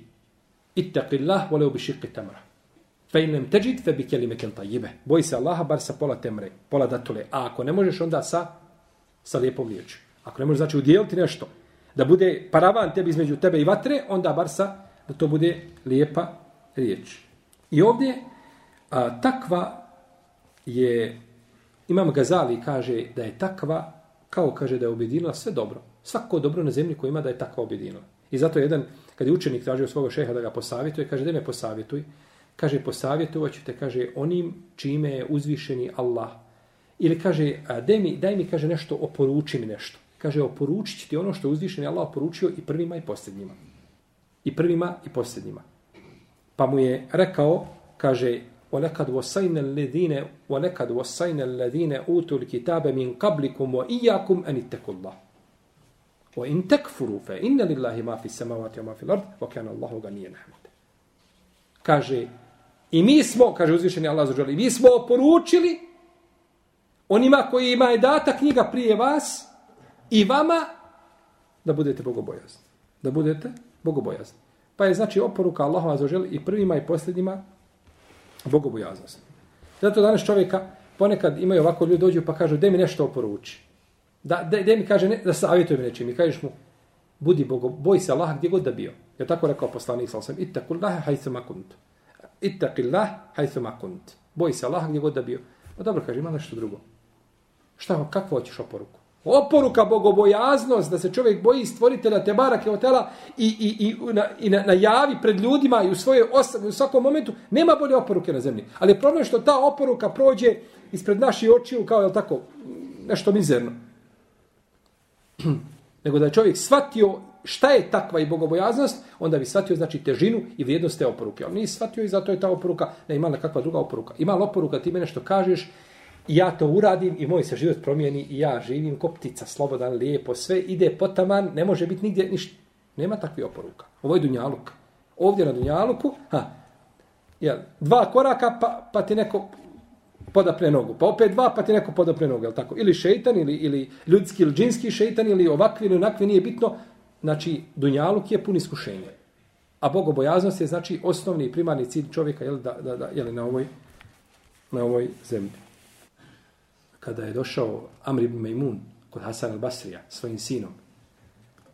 A: ittaqillah voleo bi šiqi tamra. Fe in lem teđid, fe bi kelime tayyibah. tajibe. Boj se Allaha bar sa pola temre, pola datule. A ako ne možeš, onda sa, sa lijepom riječi. Ako ne možeš, znači udjeliti nešto, da bude paravan tebi između tebe i vatre, onda bar sa, da to bude lijepa riječ. I ovdje, a, takva je, imam Gazali kaže da je takva, kao kaže da je objedinila sve dobro. Svako dobro na zemlji koji ima da je takva objedinila. I zato jedan, kad je učenik tražio svog šeha da ga posavjetuje, kaže, da me posavjetuj. Kaže, posavjetovat ću te, kaže, onim čime je uzvišeni Allah. Ili kaže, daj mi, daj mi kaže, nešto, oporuči mi nešto Kaže, oporučit ti ono što je uzvišeni Allah oporučio i prvima i posljednjima. I prvima i posljednjima. Pa mu je rekao, kaže, وَلَكَدْ وَسَيْنَ الَّذِينَ وَلَكَدْ وَسَيْنَ الَّذِينَ أُوتُوا الْكِتَابَ مِنْ قَبْلِكُمْ وَإِيَّاكُمْ أَنِ اتَّكُوا اللَّهِ Wa in takfuru fa inna lillahi ma fi samawati wa ma fi al-ard wa kana Allahu ganiyan hamid. Kaže i mi smo, kaže uzvišeni Allah za i mi smo poručili onima koji ima je data knjiga prije vas i vama da budete bogobojazni. Da budete bogobojazni. Pa je znači oporuka Allahu za i prvima i posljednjima bogobojaznost. Zato danas čovjeka ponekad imaju ovako ljudi dođu pa kažu da mi nešto oporuči. Da, de, de mi kaže, ne, da savjetuje mi nečim. I kažeš mu, budi Bogo, boj se Allah gdje god da bio. Je tako rekao poslanik sa osam, ittaku Allah hajthu ma kunt. Ittaki Allah hajthu ma kunt. Boj se Allah gdje god da bio. Pa dobro, kaže, ima nešto drugo. Šta, kakvo hoćeš oporuku? Oporuka bogobojaznost, da se čovjek boji stvoritelja te barake hotela i, i, i, na, i na, na javi pred ljudima i u svojoj osobi, u svakom momentu, nema bolje oporuke na zemlji. Ali problem je što ta oporuka prođe ispred naših očiju kao, je tako, nešto mizerno. nego da je čovjek shvatio šta je takva i bogobojaznost, onda bi shvatio znači težinu i vrijednost te oporuke. On nije shvatio i zato je ta oporuka ne imala kakva druga oporuka. Imala oporuka ti mene što kažeš i ja to uradim i moj se život promijeni i ja živim ko ptica, slobodan, lijepo, sve ide potaman, ne može biti nigdje ništa. Nema takvi oporuka. Ovo je Dunjaluk. Ovdje na Dunjaluku, ha, jel, dva koraka pa, pa ti neko podapne nogu. Pa opet dva, pa ti neko podapne nogu, je tako? Ili šeitan, ili, ili ljudski, ili džinski šeitan, ili ovakvi, ili onakvi, nije bitno. Znači, dunjaluk je pun iskušenja. A bogobojaznost je, znači, osnovni i primarni cilj čovjeka, jel, da, da, da, jel, na ovoj, na ovoj zemlji. Kada je došao Amr ibn Mejmun kod Hasan al-Basrija svojim sinom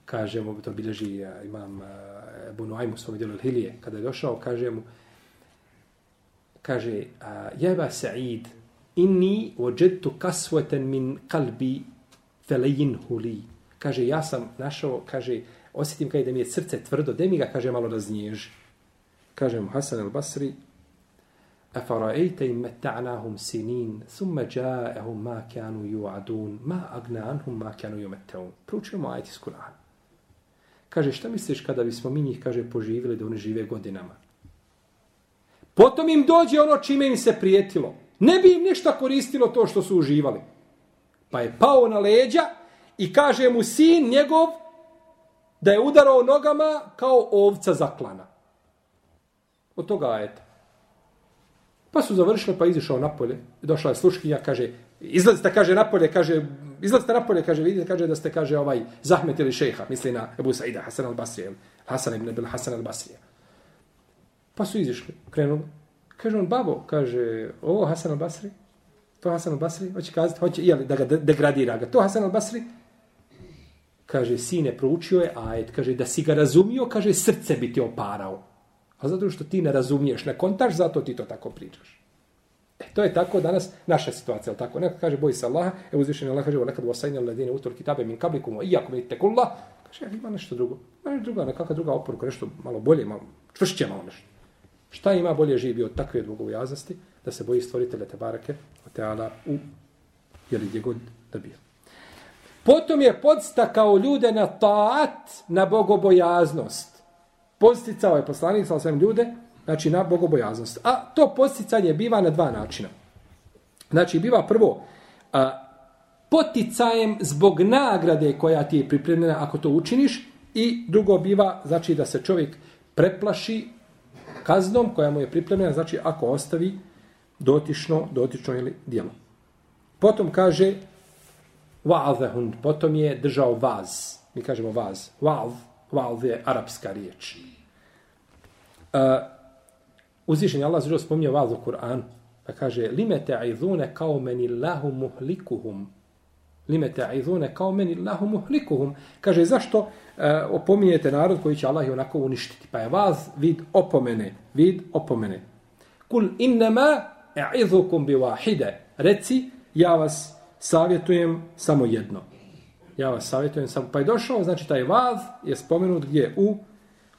A: kaže mu, to bilježi eh, imam eh, Ebu Ebu u svom djelu Hilije, kada je došao, kaže mu, kaže, jeba Sa'id, inni ođetu kasveten min kalbi felejin huli. Kaže, ja sam našao, kaže, osjetim kaj da mi je srce tvrdo, da mi ga, kaže, malo raznježi. Kaže mu Hasan al-Basri, أفرأيت إن متعناهم سنين ثم جاءهم ما كانوا يوعدون ما أغنى عنهم ما كانوا يمتعون Proučujemo ajeti iz Kur'ana. Kaže, šta misliš kada bismo mi njih, kaže, poživili da oni žive godinama? Potom im dođe ono čime im se prijetilo. Ne bi im ništa koristilo to što su uživali. Pa je pao na leđa i kaže mu sin njegov da je udarao nogama kao ovca zaklana. Od toga ajeta. Pa su završile, pa izišao napolje. Došla je sluškinja, kaže, izlazite, kaže, napolje, kaže, izlazite napolje, kaže, vidite, kaže, da ste, kaže, ovaj, zahmetili šeha, misli na Ebu Saida, Hasan al-Basri, Hasan ibn Abil Hasan al-Basri. Pa su izišli, krenuli. Kaže on, babo, kaže, ovo Hasan al-Basri, to Hasan al-Basri, hoće kazati, hoće, jeli, da ga degradira ga, to Hasan al-Basri, kaže, sine, proučio je ajet, kaže, da si ga razumio, kaže, srce bi ti oparao. A zato što ti ne razumiješ, ne kontaš, zato ti to tako pričaš. E, to je tako danas naša situacija, ali tako? Neko kaže, boji se Allaha, e uzvišen Allah kaže, nekad vasajna ledine utor kitabe min kablikum, wa iyyakum mi te kaže, ima nešto drugo. Ima nešto drugo, nekakva druga oporuka, nešto malo bolje, malo čvršće malo nešto. Šta ima bolje živi od takve bogobojaznosti, da se boji stvoritelja te barake, o teala u, jeli gdje god da bio. Potom je podstakao ljude na taat, na bogobojaznost posticao je poslanik sa svem ljude, znači na bogobojaznost. A to posticanje biva na dva načina. Znači, biva prvo a, poticajem zbog nagrade koja ti je pripremljena ako to učiniš i drugo biva, znači da se čovjek preplaši kaznom koja mu je pripremljena, znači ako ostavi dotično, dotično ili dijelo. Potom kaže wa'azahund, potom je držao vaz. Mi kažemo vaz. Wa'az, wa'az je arapska riječ. E, uh, uzvišen je Allah zelo spominje vas u Kur'anu. Pa kaže, lime ta'idhune kao meni lahu muhlikuhum. Lime ta'idhune kao meni lahu muhlikuhum. Kaže, zašto uh, opominjete narod koji će Allah i onako uništiti? Pa je vas vid opomene. Vid opomene. Kul innama e'idhukum bi wahide. Reci, ja vas savjetujem samo jedno. Ja vas savjetujem samo. Pa je došao, znači taj vaz je spomenut gdje u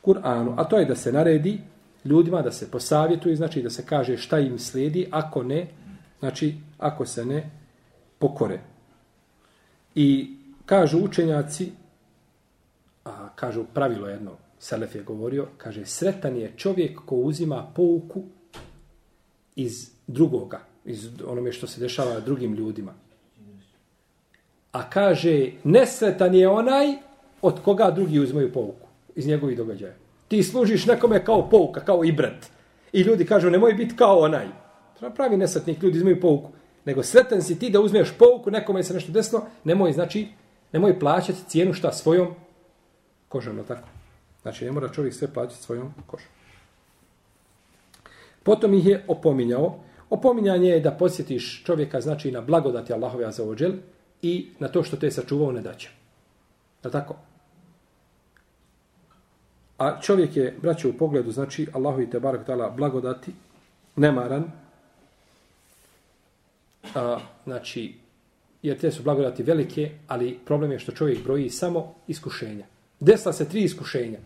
A: Kur'anu, a to je da se naredi ljudima da se posavjetuju, znači da se kaže šta im slijedi, ako ne, znači ako se ne pokore. I kažu učenjaci, a kažu pravilo jedno, Selef je govorio, kaže sretan je čovjek ko uzima pouku iz drugoga, iz onome što se dešava drugim ljudima. A kaže, nesretan je onaj od koga drugi uzmaju pouku iz njegovih događaja. Ti služiš nekome kao pouka, kao ibrat. I ljudi kažu, nemoj biti kao onaj. Pravi nesretnik, ljudi uzmaju pouku. Nego sretan si ti da uzmeš pouku, nekome se nešto desno, nemoj, znači, nemoj plaćati cijenu šta svojom kožom, tako? Znači, ne mora čovjek sve plaćati svojom kožom. Potom ih je opominjao. Opominjanje je da posjetiš čovjeka, znači, na blagodati Allahove azaođel i na to što te je sačuvao ne daće. Da tako? A čovjek je, braće, u pogledu, znači, Allahu i Tebarak tala blagodati, nemaran, a, znači, jer te su blagodati velike, ali problem je što čovjek broji samo iskušenja. Desla se tri iskušenja.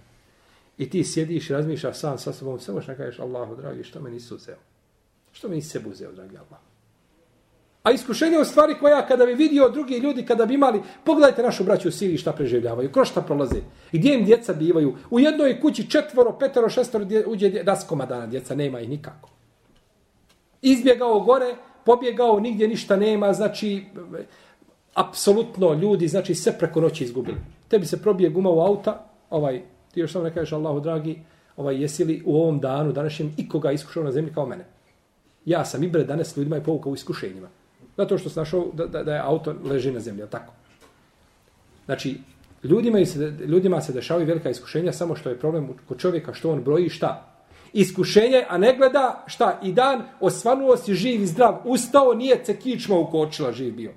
A: I ti sjediš i razmišljaš sam sa sobom, samo što kažeš, Allahu, dragi, što me nisu uzeo? Što me nisi sebu uzeo, dragi Allah? A iskušenje u stvari koja kada bi vidio drugi ljudi, kada bi imali, pogledajte našu braću u Siriji šta preživljavaju, kroz šta prolaze, gdje im djeca bivaju. U jednoj kući četvoro, petero, šestoro dje, uđe raskoma dana djeca, nema ih nikako. Izbjegao gore, pobjegao, nigdje ništa nema, znači, apsolutno ljudi, znači, sve preko noći izgubili. Tebi se probije guma u auta, ovaj, ti još samo ne kažeš, Allahu dragi, ovaj, jesi li u ovom danu, današnjem, ikoga iskušao na zemlji kao mene? Ja sam i bre danas ljudima je povukao u iskušenjima. Zato što se našao da, da, da je auto leži na zemlji, tako? Znači, ljudima se, ljudima se dešavaju velika iskušenja, samo što je problem kod čovjeka, što on broji šta? Iskušenje, a ne gleda šta? I dan osvanuo si živ i zdrav, ustao, nije se kičma ukočila živ bio.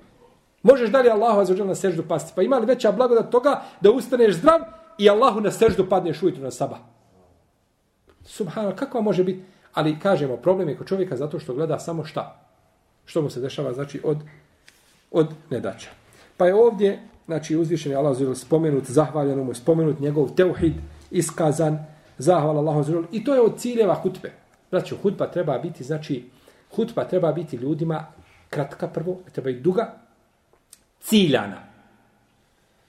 A: Možeš dalje Allahu azuđel na seždu pasti. Pa ima li veća blagodat toga da ustaneš zdrav i Allahu na seždu padneš ujutru na sabah. Subhanallah, kako može biti? Ali kažemo, problem je kod čovjeka zato što gleda samo šta? Što mu se dešava, znači, od, od nedaća. Pa je ovdje, znači, uzvišen je Allah spomenut, zahvaljeno mu je spomenut njegov teuhid, iskazan, zahvala Allahu i to je od ciljeva hutbe. Znači, hutba treba biti, znači, hutba treba biti ljudima kratka prvo, treba i duga, ciljana.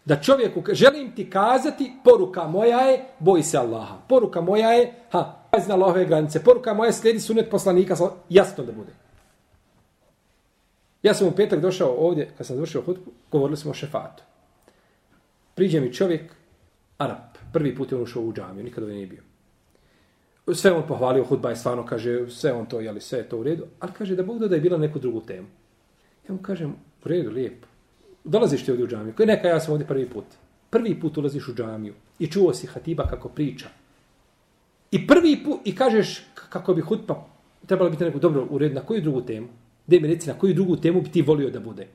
A: Da čovjeku, želim ti kazati, poruka moja je, boj se Allaha. Poruka moja je, ha, pazi na Allahove granice. Poruka moja je, slijedi sunet poslanika, jasno da bude. Ja sam u petak došao ovdje, kad sam završio hutbu, govorili smo o šefatu. Priđe mi čovjek, Arab, prvi put je on ušao u džamiju, nikad ovdje nije bio. Sve on pohvalio, hutba je stvarno, kaže, sve on to, jeli, sve je to u redu, ali kaže da Bog da je bila neku drugu temu. Ja mu kažem, u redu, lijepo. Dolaziš ti ovdje u džamiju, koji neka ja sam ovdje prvi put. Prvi put ulaziš u džamiju i čuo si hatiba kako priča. I prvi put, i kažeš kako bi hutba trebala biti neku dobro u redu, na koju drugu temu? Da mi reci na koju drugu temu bi ti volio da bude.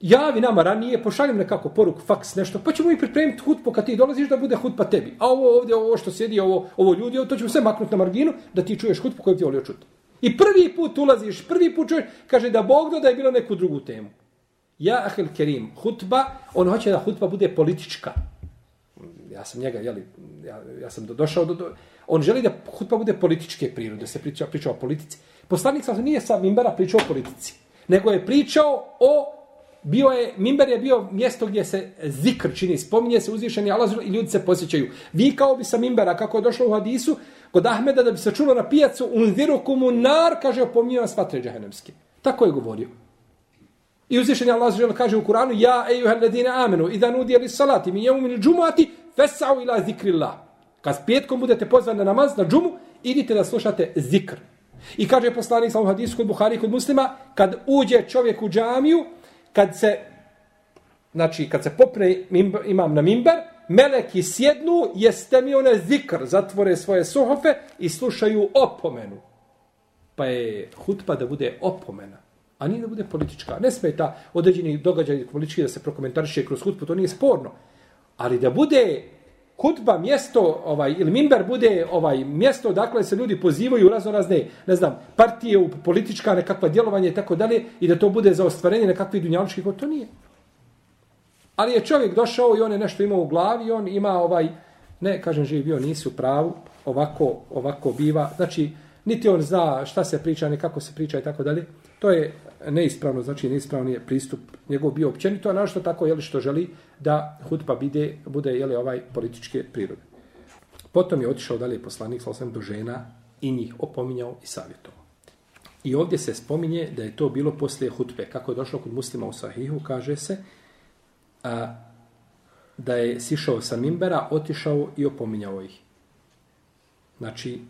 A: Javi nama ranije, pošaljem nekako poruk, faks, nešto, pa ćemo i pripremiti hutbu kad ti dolaziš da bude hutba tebi. A ovo ovdje, ovo što sjedi, ovo, ovo ljudi, ovo, to ćemo sve maknuti na marginu da ti čuješ hutbu koju ti volio čuti. I prvi put ulaziš, prvi put čuješ, kaže da Bog da je bilo neku drugu temu. Ja, Ahel Kerim, hutba, on hoće da hutba bude politička. Ja sam njega, jeli, ja, ja sam do, došao do, do, on želi da hutba bude političke prirode, da se priča, priča o politici. Poslanik sam nije sa Mimbera pričao o politici, nego je pričao o bio je, Mimber je bio mjesto gdje se zikr čini, spominje se uzvišeni Allah i ljudi se posjećaju. Vi kao bi sa Mimbera, kako je došlo u hadisu, kod Ahmeda da bi se čulo na pijacu, unziru kumunar, kaže, opominje vas vatre džahenemske. Tako je govorio. I uzvišeni Allah kaže u Kuranu, ja ejuhel ledine amenu, i da nudi salati, mi jemu mini džumati, fesau ila zikrillah. Kad petkom budete pozvani na namaz, na džumu, idite da slušate zikr. I kaže poslanik sa hadis hadisu kod Buhari kod muslima, kad uđe čovjek u džamiju, kad se znači kad se popne imam na mimbar, meleki sjednu, jeste mi one zikr, zatvore svoje suhofe i slušaju opomenu. Pa je hutba da bude opomena, a nije da bude politička. Ne smeta određeni događaj politički da se prokomentariše kroz hutbu, to nije sporno. Ali da bude hutba mjesto ovaj ili minber bude ovaj mjesto dakle se ljudi pozivaju u razno razne ne znam partije u politička nekakva djelovanje i tako dalje i da to bude za ostvarenje nekakvih dunjaličkih to nije. Ali je čovjek došao i on je nešto imao u glavi on ima ovaj ne kažem živi bio nisi u pravu ovako ovako biva. Znači niti on zna šta se priča ni kako se priča i tako dalje to je neispravno, znači neispravni je pristup njegov bio općenito, a našto tako je li što želi da hutba bide, bude je li ovaj političke prirode. Potom je otišao dalje poslanik sa do žena i njih opominjao i savjetovao. I ovdje se spominje da je to bilo poslije hutbe. Kako je došlo kod muslima u Sahihu, kaže se a, da je sišao sa mimbera, otišao i opominjao ih. Znači,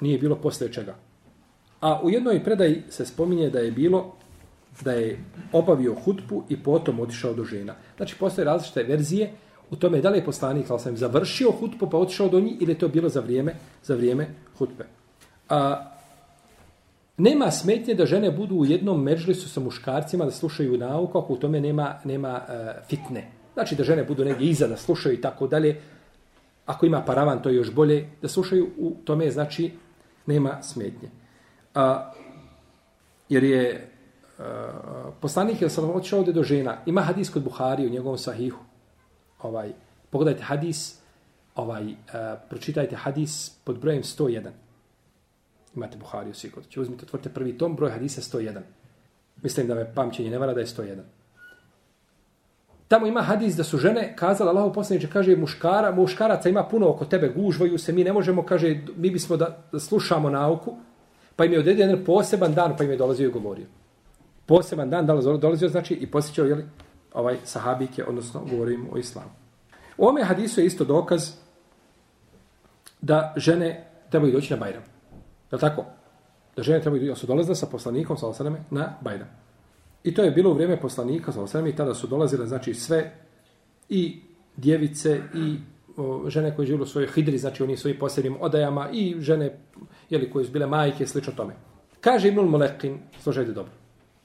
A: nije bilo poslije čega. A u jednoj predaji se spominje da je bilo da je obavio hutbu i potom otišao do žena. Znači, postoje različite verzije u tome da li je poslanik ali sam završio hutbu pa otišao do njih ili je to bilo za vrijeme, za vrijeme hutbe. A, nema smetnje da žene budu u jednom međlisu sa muškarcima da slušaju nauku ako u tome nema, nema uh, fitne. Znači da žene budu negdje iza da slušaju i tako dalje. Ako ima paravan, to je još bolje. Da slušaju u tome, znači, nema smetnje. A, jer je a, poslanik je sam otišao ovdje do žena. Ima hadis kod Buhari u njegovom sahihu. Ovaj, pogledajte hadis, ovaj, a, pročitajte hadis pod brojem 101. Imate Buhariju sigurno. Znači, Če uzmite, otvorite prvi tom, broj hadisa 101. Mislim da me pamćenje ne vara da je 101. Tamo ima hadis da su žene kazala Allahu poslanice kaže muškara, muškaraca ima puno oko tebe, gužvaju se, mi ne možemo, kaže, mi bismo da, da slušamo nauku, pa im je odredio jedan poseban dan, pa im je dolazio i govorio. Poseban dan dolazio, znači i posjećao, jeli, ovaj sahabike, odnosno govorim o islamu. U ome hadisu je isto dokaz da žene trebaju doći na Bajram. Je li tako? Da žene trebaju doći, su dolazile sa poslanikom, sa osadame, na Bajram. I to je bilo u vrijeme poslanika, sa osadame, i tada su dolazile, znači, sve i djevice i žene koje živjeli u svojoj hidri, znači oni svojim posebnim odajama i žene jeli, koje su bile majke, slično tome. Kaže Ibnul Molekin, slušajte dobro,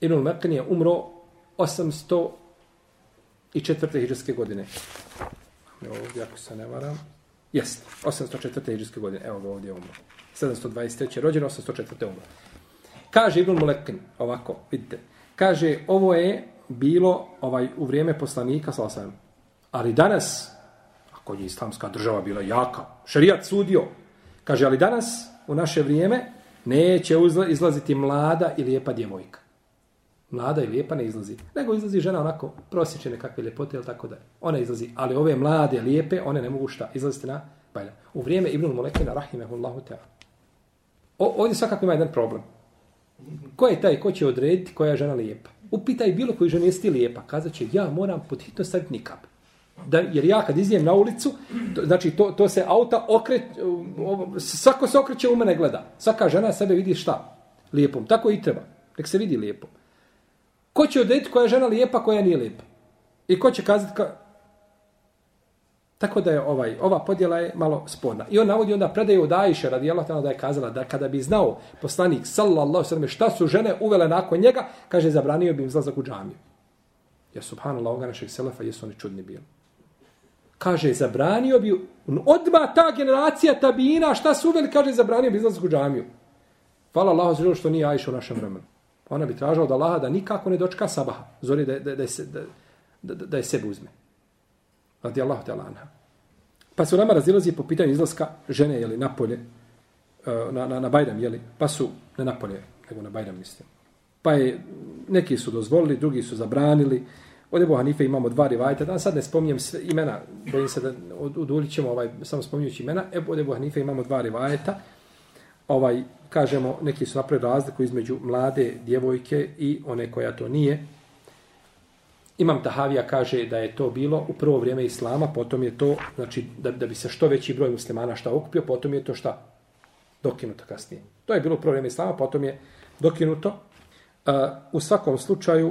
A: Ibnul Molekin je umro 804. hiđarske godine. Evo ovdje, ako se ne varam. Jeste, 804. hiđarske godine. Evo ga ovdje umro. 723. rođeno, 804. umro. Kaže Ibn Mulekin, ovako, vidite. Kaže, ovo je bilo ovaj u vrijeme poslanika, salasam. Ali danas, ako je islamska država bila jaka, Šerijat sudio, kaže, ali danas, u naše vrijeme, neće izlaziti mlada i lijepa djevojka. Mlada i lijepa ne izlazi. Nego izlazi žena onako prosječe nekakve ljepote ili tako da. Ona izlazi. Ali ove mlade, lijepe, one ne mogu šta. Izlaziti na bajla. U vrijeme Ibn Molekina, rahimehullahu ta'ala. Ovdje svakako ima jedan problem. Ko je taj ko će odrediti koja je žena lijepa? Upitaj bilo koji ženu jesi lijepa. Kazat će, ja moram pod hitno staviti nikab. Da, jer ja kad izvijem na ulicu, to, znači to, to se auta okret, um, um, svako se okreće u mene gleda. Svaka žena sebe vidi šta? Lijepom. Tako i treba. Nek se vidi lijepom. Ko će odrediti koja je žena lijepa, koja nije lijepa? I ko će kazati ka... Tako da je ovaj, ova podjela je malo sporna. I on navodi onda predaje od Ajše radi Allah da je kazala da kada bi znao poslanik sallallahu sallam šta su žene uvele nakon njega, kaže zabranio bi im zlazak u džamiju. Ja subhanallah ovoga našeg selefa jesu oni čudni bili. Kaže zabranio bi odma ta generacija tabina šta su uveli, kaže zabranio bi izlazak u džamiju. Hvala Allahu ono što nije Ajša u našem vremenu. Ona bi tražila od Allaha da nikako ne dočka sabaha, zori da, da, da, da, da, da je sebe uzme. Radi Allah te anha. Pa su nama razilazi po pitanju izlaska žene jeli, na polje, e, na, na, na Bajram, jeli, pa su, ne na polje, nego na Bajram, mislim. Pa je, neki su dozvolili, drugi su zabranili. Od Ebu Hanife imamo dva rivajta, da sad ne spominjem sve imena, bojim se da udulit ćemo ovaj, samo spominjući imena. Ebu, od Ebu Hanife imamo dva rivajta, ovaj, kažemo, neki su napravili razliku između mlade djevojke i one koja to nije. Imam Tahavija kaže da je to bilo u prvo vrijeme Islama, potom je to, znači, da, da bi se što veći broj muslimana šta okupio, potom je to šta? Dokinuto kasnije. To je bilo u prvo vrijeme Islama, potom je dokinuto. Uh, u svakom slučaju,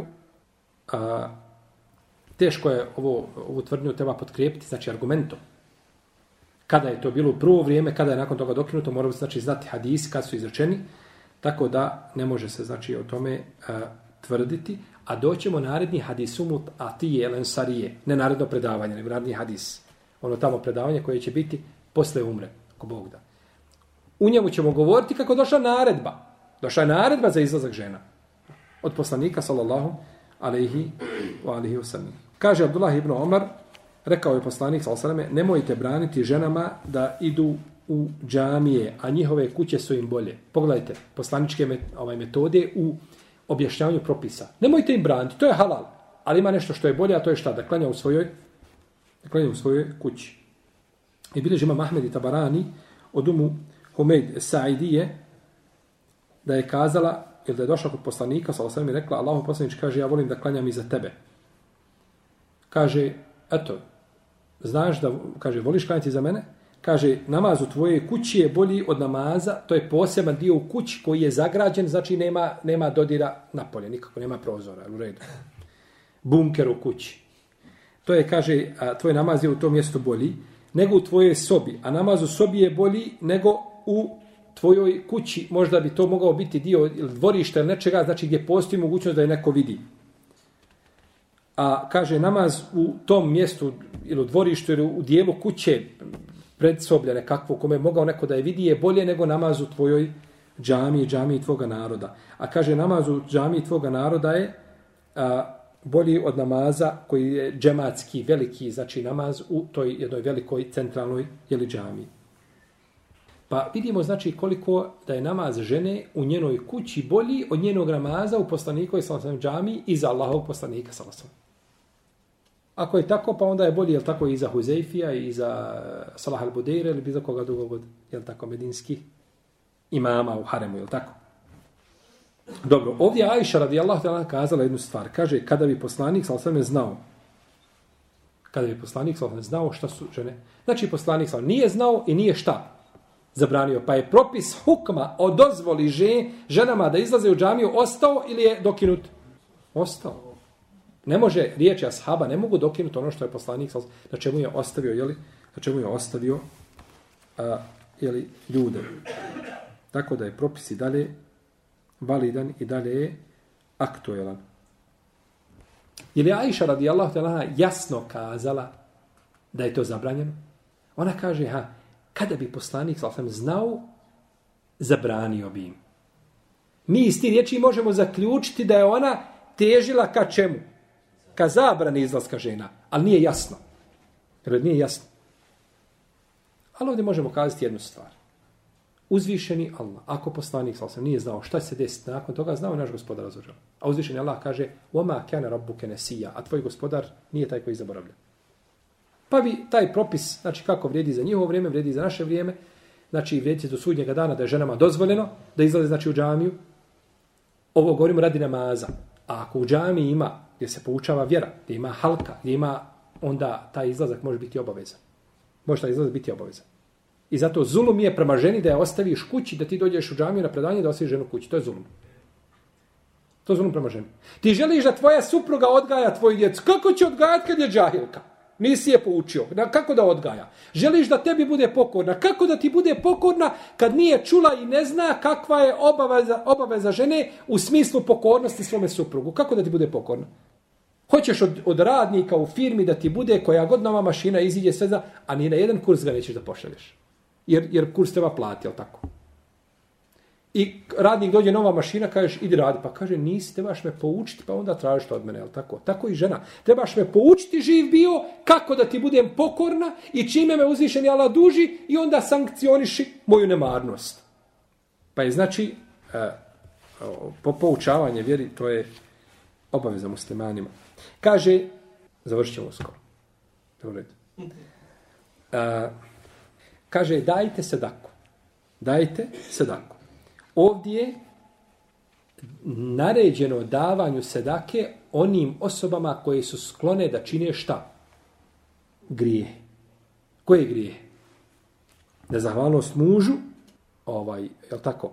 A: uh, teško je ovo, ovu tvrdnju treba potkrijepiti, znači argumentom kada je to bilo u prvo vrijeme, kada je nakon toga dokinuto, moramo znači znati hadisi kad su izrečeni, tako da ne može se znači o tome uh, tvrditi, a doćemo naredni hadis umut a ti je lensarije, ne naredno predavanje, nego naredni hadis. Ono tamo predavanje koje će biti posle umre, ako Bog da. U njemu ćemo govoriti kako došla naredba. Došla je naredba za izlazak žena. Od poslanika, sallallahu alaihi wa alihi wa sallam. Kaže Abdullah ibn Omar, rekao je poslanik sallallahu nemojte braniti ženama da idu u džamije, a njihove kuće su im bolje. Pogledajte, poslaničke met, ovaj metode u objašnjavanju propisa. Nemojte im braniti, to je halal. Ali ima nešto što je bolje, a to je šta? Da klanja u svojoj, da klanja u svojoj kući. I bilježi ima Mahmed i Tabarani od umu Humeid Sa'idije da je kazala, ili da je došla kod poslanika, sallallahu osam i rekla, Allahu poslanič kaže, ja volim da klanjam i za tebe. Kaže, eto, znaš da, kaže, voliš klanjati za mene? Kaže, namaz u tvojoj kući je bolji od namaza, to je poseban dio u kući koji je zagrađen, znači nema, nema dodira napolje, nikako nema prozora, u redu. Bunker u kući. To je, kaže, a, tvoj namaz je u tom mjestu bolji nego u tvojoj sobi, a namaz u sobi je bolji nego u tvojoj kući, možda bi to mogao biti dio ili dvorišta ili nečega, znači gdje postoji mogućnost da je neko vidi a kaže namaz u tom mjestu ili u dvorištu ili u dijelu kuće predsoblja nekakvo kome je mogao neko da je vidi je bolje nego namaz u tvojoj džami i džami tvoga naroda. A kaže namaz u džami tvoga naroda je a, bolji od namaza koji je džematski, veliki, znači namaz u toj jednoj velikoj centralnoj jeli džami. Pa vidimo znači koliko da je namaz žene u njenoj kući bolji od njenog namaza u poslaniku i salasem džami i za Allahov poslanika salasem. Ako je tako, pa onda je bolje, jel tako, i za Huzeifija, i za Salah al-Budeira, ili bilo koga drugog od, jel tako, medinskih imama u Haremu, jel tako? Dobro, ovdje Aisha radijallahu ta'ala kazala jednu stvar. Kaže, kada bi poslanik sa osvrame znao, kada bi poslanik sa znao šta su žene, znači poslanik sa nije znao i nije šta zabranio, pa je propis hukma o dozvoli ženama da izlaze u džamiju ostao ili je dokinut? Ostao. Ne može riječi ashaba, ne mogu dokinuti ono što je poslanik, na čemu je ostavio, jeli, na čemu je ostavio a, jeli, ljude. Tako da je propis i dalje validan i dalje je aktuelan. Je li Aisha radijallahu ta'ala jasno kazala da je to zabranjeno? Ona kaže, ha, kada bi poslanik sam znao, zabranio bi im. Mi iz tih riječi možemo zaključiti da je ona težila ka čemu? Ka zabrani izlaska žena. Ali nije jasno. Jer nije jasno. Ali ovdje možemo kazati jednu stvar. Uzvišeni Allah, ako poslanik sa nije znao šta se desiti nakon toga, znao naš gospodar razvođa. A uzvišeni Allah kaže, Oma kane rabbu kenesija, a tvoj gospodar nije taj koji zaboravlja. Pa bi taj propis, znači kako vrijedi za njihovo vrijeme, vrijedi za naše vrijeme, znači vrijedi do sudnjega dana da je ženama dozvoljeno da izlaze znači u džamiju. Ovo govorimo radi namaza. A ako u džamiji ima, gdje se poučava vjera, gdje ima halka, gdje ima, onda taj izlazak može biti obavezan. Može taj izlazak biti obavezan. I zato zulum je prema ženi da je ostaviš kući, da ti dođeš u džamiju na predanje da ostaviš ženu kući. To je zulum. To je zulum prema ženi. Ti želiš da tvoja supruga odgaja tvoju djecu. Kako će odgajati kad je džahilka? Nisi je poučio. Na, kako da odgaja? Želiš da tebi bude pokorna. Kako da ti bude pokorna kad nije čula i ne zna kakva je obaveza, obaveza žene u smislu pokornosti svome suprugu? Kako da ti bude pokorna? Hoćeš od, od radnika u firmi da ti bude koja god nova mašina iziđe sve za, a ni na jedan kurs ga nećeš da pošalješ. Jer, jer kurs treba plati, jel tako? I radnik dođe nova mašina, kažeš, idi radi. Pa kaže, nisi, trebaš me poučiti, pa onda tražiš to od mene, jel tako? Tako i žena. Trebaš me poučiti, živ bio, kako da ti budem pokorna i čime me uzvišen jala duži i onda sankcioniši moju nemarnost. Pa je znači, e, po poučavanje vjeri, to je obaveza muslimanima. Kaže, završit ćemo skoro. Dobro. E, kaže, dajte sedaku. Dajte sedaku. Ovdje je naređeno davanju sedake onim osobama koje su sklone da čine šta? Grije. Koje grije? Nezahvalnost mužu, ovaj, je tako?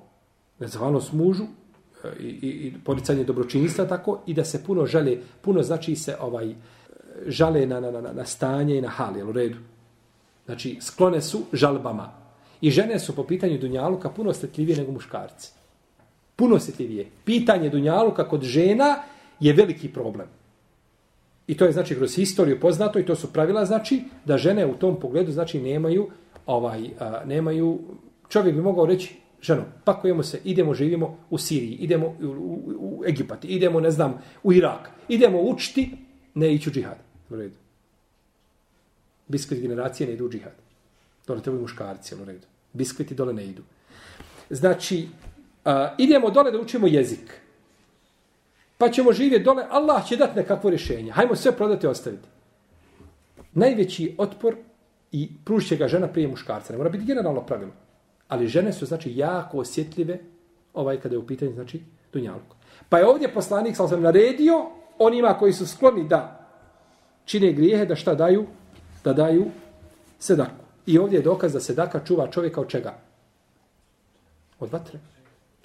A: Nezahvalnost mužu i, i, poricanje dobročinjstva tako i da se puno žale, puno znači se ovaj žale na, na, na, na stanje i na hal, jel u redu? Znači, sklone su žalbama. I žene su po pitanju Dunjaluka puno osjetljivije nego muškarci. Puno osjetljivije. Pitanje Dunjaluka kod žena je veliki problem. I to je znači kroz historiju poznato i to su pravila znači da žene u tom pogledu znači nemaju ovaj a, nemaju čovjek bi mogao reći ženom. pakujemo se idemo živimo u Siriji idemo u, u, u Egipat idemo ne znam u Irak idemo učiti ne ići u džihad u redu biskvit generacije ne idu u džihad Dole trebaju muškarci, u redu. Biskviti dole ne idu. Znači, a, idemo dole da učimo jezik. Pa ćemo živjeti dole, Allah će dati nekakvo rješenje. Hajmo sve prodati i ostaviti. Najveći otpor i pružit ga žena prije muškarca. Ne mora biti generalno pravilo. Ali žene su, znači, jako osjetljive ovaj kada je u pitanju, znači, dunjalko. Pa je ovdje poslanik, sam sam naredio, onima koji su skloni da čine grijehe, da šta daju? Da daju sedaku. I ovdje je dokaz da sedaka čuva čovjeka od čega? Od vatre.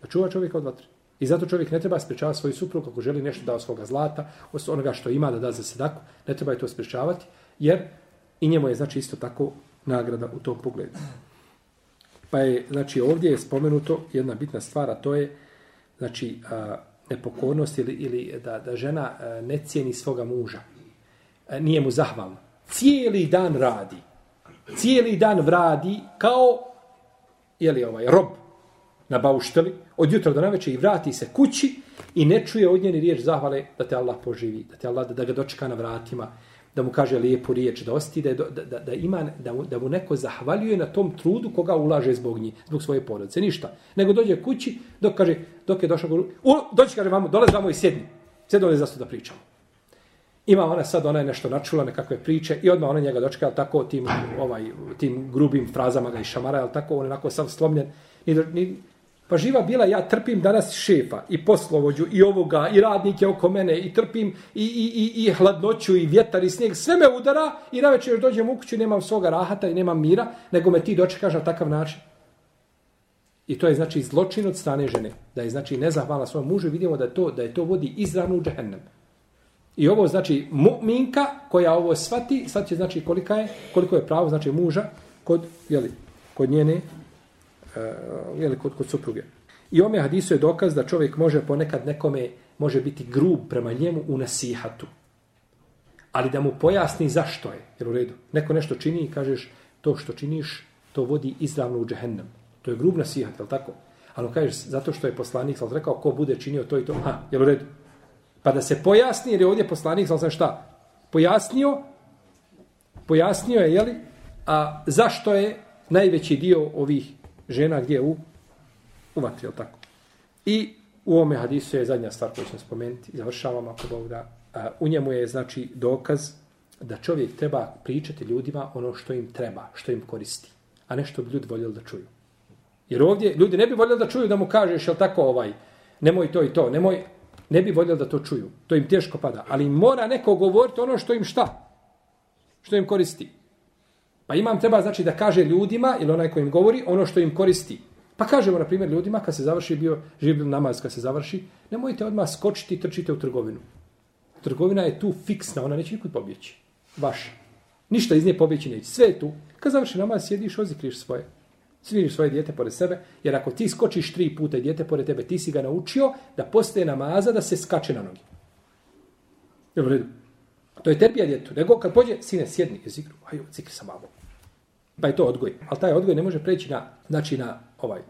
A: Da čuva čovjeka od vatre. I zato čovjek ne treba spriječavati svoju suprugu ako želi nešto da od svoga zlata, od onoga što ima da da za sedaku, ne treba je to spričavati, jer i njemu je znači isto tako nagrada u tom pogledu. Pa je, znači, ovdje je spomenuto jedna bitna stvar, a to je, znači, a, nepokornost ili, ili da, da žena a, ne cijeni svoga muža. A, nije mu zahvalna. Cijeli dan radi cijeli dan radi kao je li ovaj rob na baušteli od jutra do naveče i vrati se kući i ne čuje od njeni riječ zahvale da te Allah poživi, da te Allah da, da ga dočeka na vratima, da mu kaže lijepu riječ, da osjeti da, da, da, da, ima, da, mu, da mu neko zahvaljuje na tom trudu koga ulaže zbog njih, zbog svoje porodice, ništa. Nego dođe kući, dok kaže, dok je došao, u, dođe, kaže, vamo, dolaz vamo i sjedni. Sjedno je zasto da pričamo. Ima ona sad, ona je nešto načula, nekakve priče i odmah ona njega dočeka, ali tako tim, ovaj, tim grubim frazama ga i šamara, ali tako, on je onako sam slomljen. Ni, ni, pa živa bila, ja trpim danas šefa i poslovođu i ovoga i radnike oko mene i trpim i, i, i, i hladnoću i vjetar i snijeg. Sve me udara i na večer još dođem u kuću nemam svoga rahata i nemam mira, nego me ti dočekaš na takav način. I to je znači zločin od strane žene. Da je znači nezahvalna svom mužu vidimo da to, da je to vodi izravno u džehennem. I ovo znači mu'minka koja ovo svati, svati će znači kolika je, koliko je pravo znači muža kod, jeli, kod njene, Eh, jeli, kod, kod supruge. I ome hadisu je dokaz da čovjek može ponekad nekome, može biti grub prema njemu u nasihatu. Ali da mu pojasni zašto je. Jer u redu. Neko nešto čini i kažeš to što činiš, to vodi izravno u džehennem. To je grub nasihat, je tako? Ali kažeš, zato što je poslanik, sam rekao, ko bude činio to i to, ha, jel u redu? Pa da se pojasni, jer je ovdje poslanik, sam šta? Pojasnio, pojasnio je, jeli, a zašto je najveći dio ovih žena gdje u, u vatri, tako? I u ovome hadisu je zadnja stvar koju ćemo spomenuti, završavam ako Bog da, a, u njemu je, znači, dokaz da čovjek treba pričati ljudima ono što im treba, što im koristi, a ne što bi ljudi voljeli da čuju. Jer ovdje ljudi ne bi voljeli da čuju da mu kažeš, jel tako ovaj, nemoj to i to, nemoj, ne bi voljeli da to čuju. To im teško pada. Ali mora neko govoriti ono što im šta? Što im koristi. Pa imam treba znači da kaže ljudima ili onaj ko im govori ono što im koristi. Pa kažemo na primjer ljudima kad se završi bio živ namaz kad se završi, nemojte odmah skočiti i trčite u trgovinu. Trgovina je tu fiksna, ona neće nikud pobjeći. Vaša. Ništa iz nje pobjeći neće. Sve je tu. Kad završi namaz, sjediš, ozikriš svoje. Sviriš svoje dijete pored sebe, jer ako ti skočiš tri puta i dijete pored tebe, ti si ga naučio da postaje namaza da se skače na noge. Jel redu? To je terpija djetu. Nego kad pođe, sine, sjedni i zikru, hajde, zikri sa mamom. Pa je to odgoj. Ali taj odgoj ne može preći na, znači na ovaj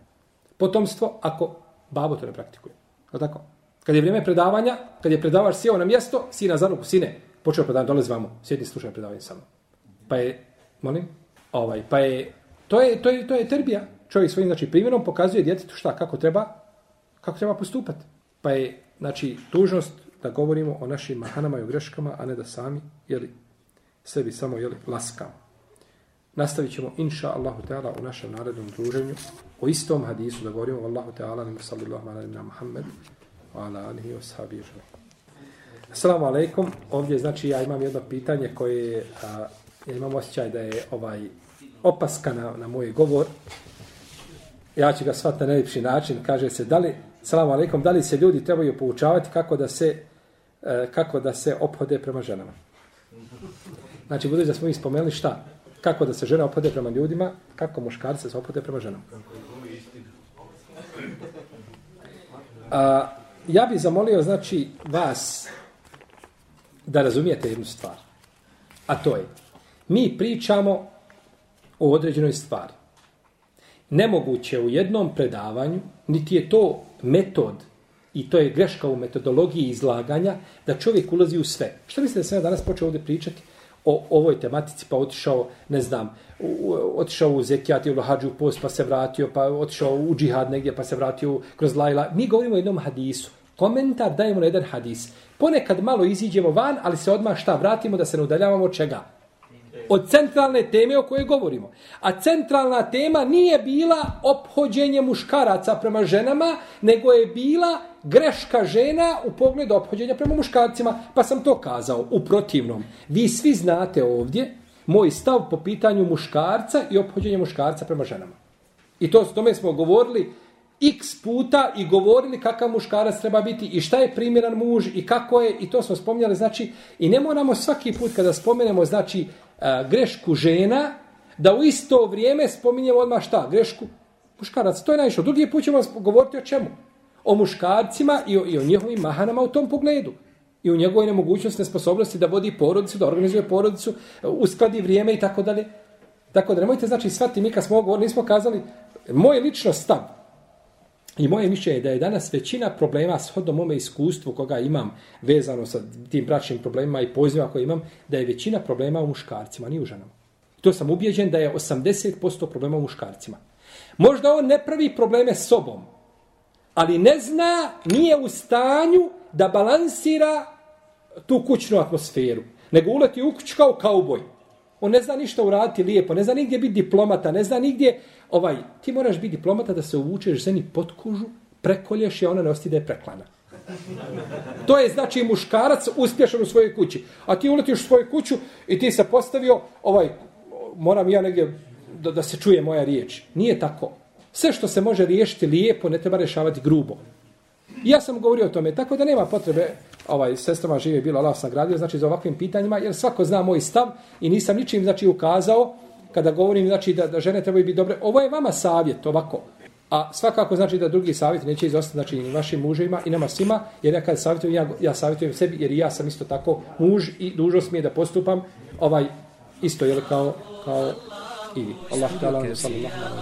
A: potomstvo ako babo to ne praktikuje. Je tako? Kad je vrijeme predavanja, kad je predavač sjeo na mjesto, sina za ruku, sine, počeo predavanje, dolazi vamo, sjedni slušaj predavanje samo. Pa je, molim, ovaj, pa je To je, to je, to je terbija. Čovjek svojim znači, primjerom pokazuje djetetu šta, kako treba, kako treba postupati. Pa je, znači, dužnost da govorimo o našim mahanama i greškama, a ne da sami, jeli, sebi samo, jeli, laskamo. Nastavit ćemo, inša Allahu Teala, u našem narednom druženju, o istom hadisu da govorimo, o Allahu Teala, nima sallallahu ala nima Muhammed, wa ala alihi wa sahabi Assalamu alaikum. Ovdje, znači, ja imam jedno pitanje koje, a, ja imam osjećaj da je ovaj opaska na, na moj govor. Ja ću ga shvatiti na najljepši način. Kaže se, da li, salamu alaikum, da li se ljudi trebaju poučavati kako da se, E, kako da se ophode prema ženama? Znači, budući da smo ih spomenuli šta? Kako da se žena ophode prema ljudima, kako muškarce se ophode prema ženama? A, ja bih zamolio, znači, vas da razumijete jednu stvar. A to je, mi pričamo o određenoj stvari. Nemoguće u jednom predavanju, niti je to metod, i to je greška u metodologiji izlaganja, da čovjek ulazi u sve. Što mislite da sam ja danas počeo ovdje pričati o ovoj tematici, pa otišao, ne znam, otišao u Zekijat i u post, pa se vratio, pa otišao u džihad negdje, pa se vratio kroz Lajla. Mi govorimo o jednom hadisu. Komentar dajemo na jedan hadis. Ponekad malo iziđemo van, ali se odmah šta vratimo da se ne udaljavamo od čega? od centralne teme o kojoj govorimo. A centralna tema nije bila ophođenje muškaraca prema ženama, nego je bila greška žena u pogledu ophođenja prema muškarcima. Pa sam to kazao u protivnom. Vi svi znate ovdje moj stav po pitanju muškarca i ophođenja muškarca prema ženama. I to s tome smo govorili x puta i govorili kakav muškarac treba biti i šta je primjeran muž i kako je i to smo spominjali znači i ne moramo svaki put kada spomenemo znači e, grešku žena da u isto vrijeme spominjemo odmah šta grešku muškarac to je najviše drugi put ćemo govoriti o čemu o muškarcima i o, i o njihovim mahanama u tom pogledu i u njegovoj nemogućnosti nesposobnosti da vodi porodicu da organizuje porodicu uskladi vrijeme i tako dalje tako da nemojte znači svati mi kad smo govorili nismo kazali moj lično stav I moje mišljenje je da je danas većina problema s hodom iskustvu koga imam vezano sa tim bračnim problemima i pozivima koje imam, da je većina problema u muškarcima, ni u ženama. To sam ubijeđen da je 80% problema u muškarcima. Možda on ne pravi probleme sobom, ali ne zna, nije u stanju da balansira tu kućnu atmosferu, nego uleti u kuć kao kauboj. On ne zna ništa uraditi lijepo, ne zna nigdje biti diplomata, ne zna nigdje, ovaj, ti moraš biti diplomata da se uvučeš ženi pod kužu, prekolješ je, ona ne osti da je preklana. To je znači muškarac uspješan u svojoj kući. A ti uletiš u svoju kuću i ti se postavio, ovaj, moram ja negdje da, da se čuje moja riječ. Nije tako. Sve što se može riješiti lijepo, ne treba rešavati grubo. Ja sam govorio o tome, tako da nema potrebe, ovaj, sestrama žive bilo, Allah sam gradio, znači za ovakvim pitanjima, jer svako zna moj stav i nisam ničim, znači, ukazao, kada govorim, znači, da, da žene trebaju biti dobre. Ovo je vama savjet, ovako. A svakako znači da drugi savjet neće izostati znači ni vašim muževima i nama svima, jer ja kad savjetujem, ja, ja savjetujem sebi, jer ja sam isto tako muž i dužnost mi je da postupam ovaj isto je kao, kao i vi. Allah ta'ala, sallallahu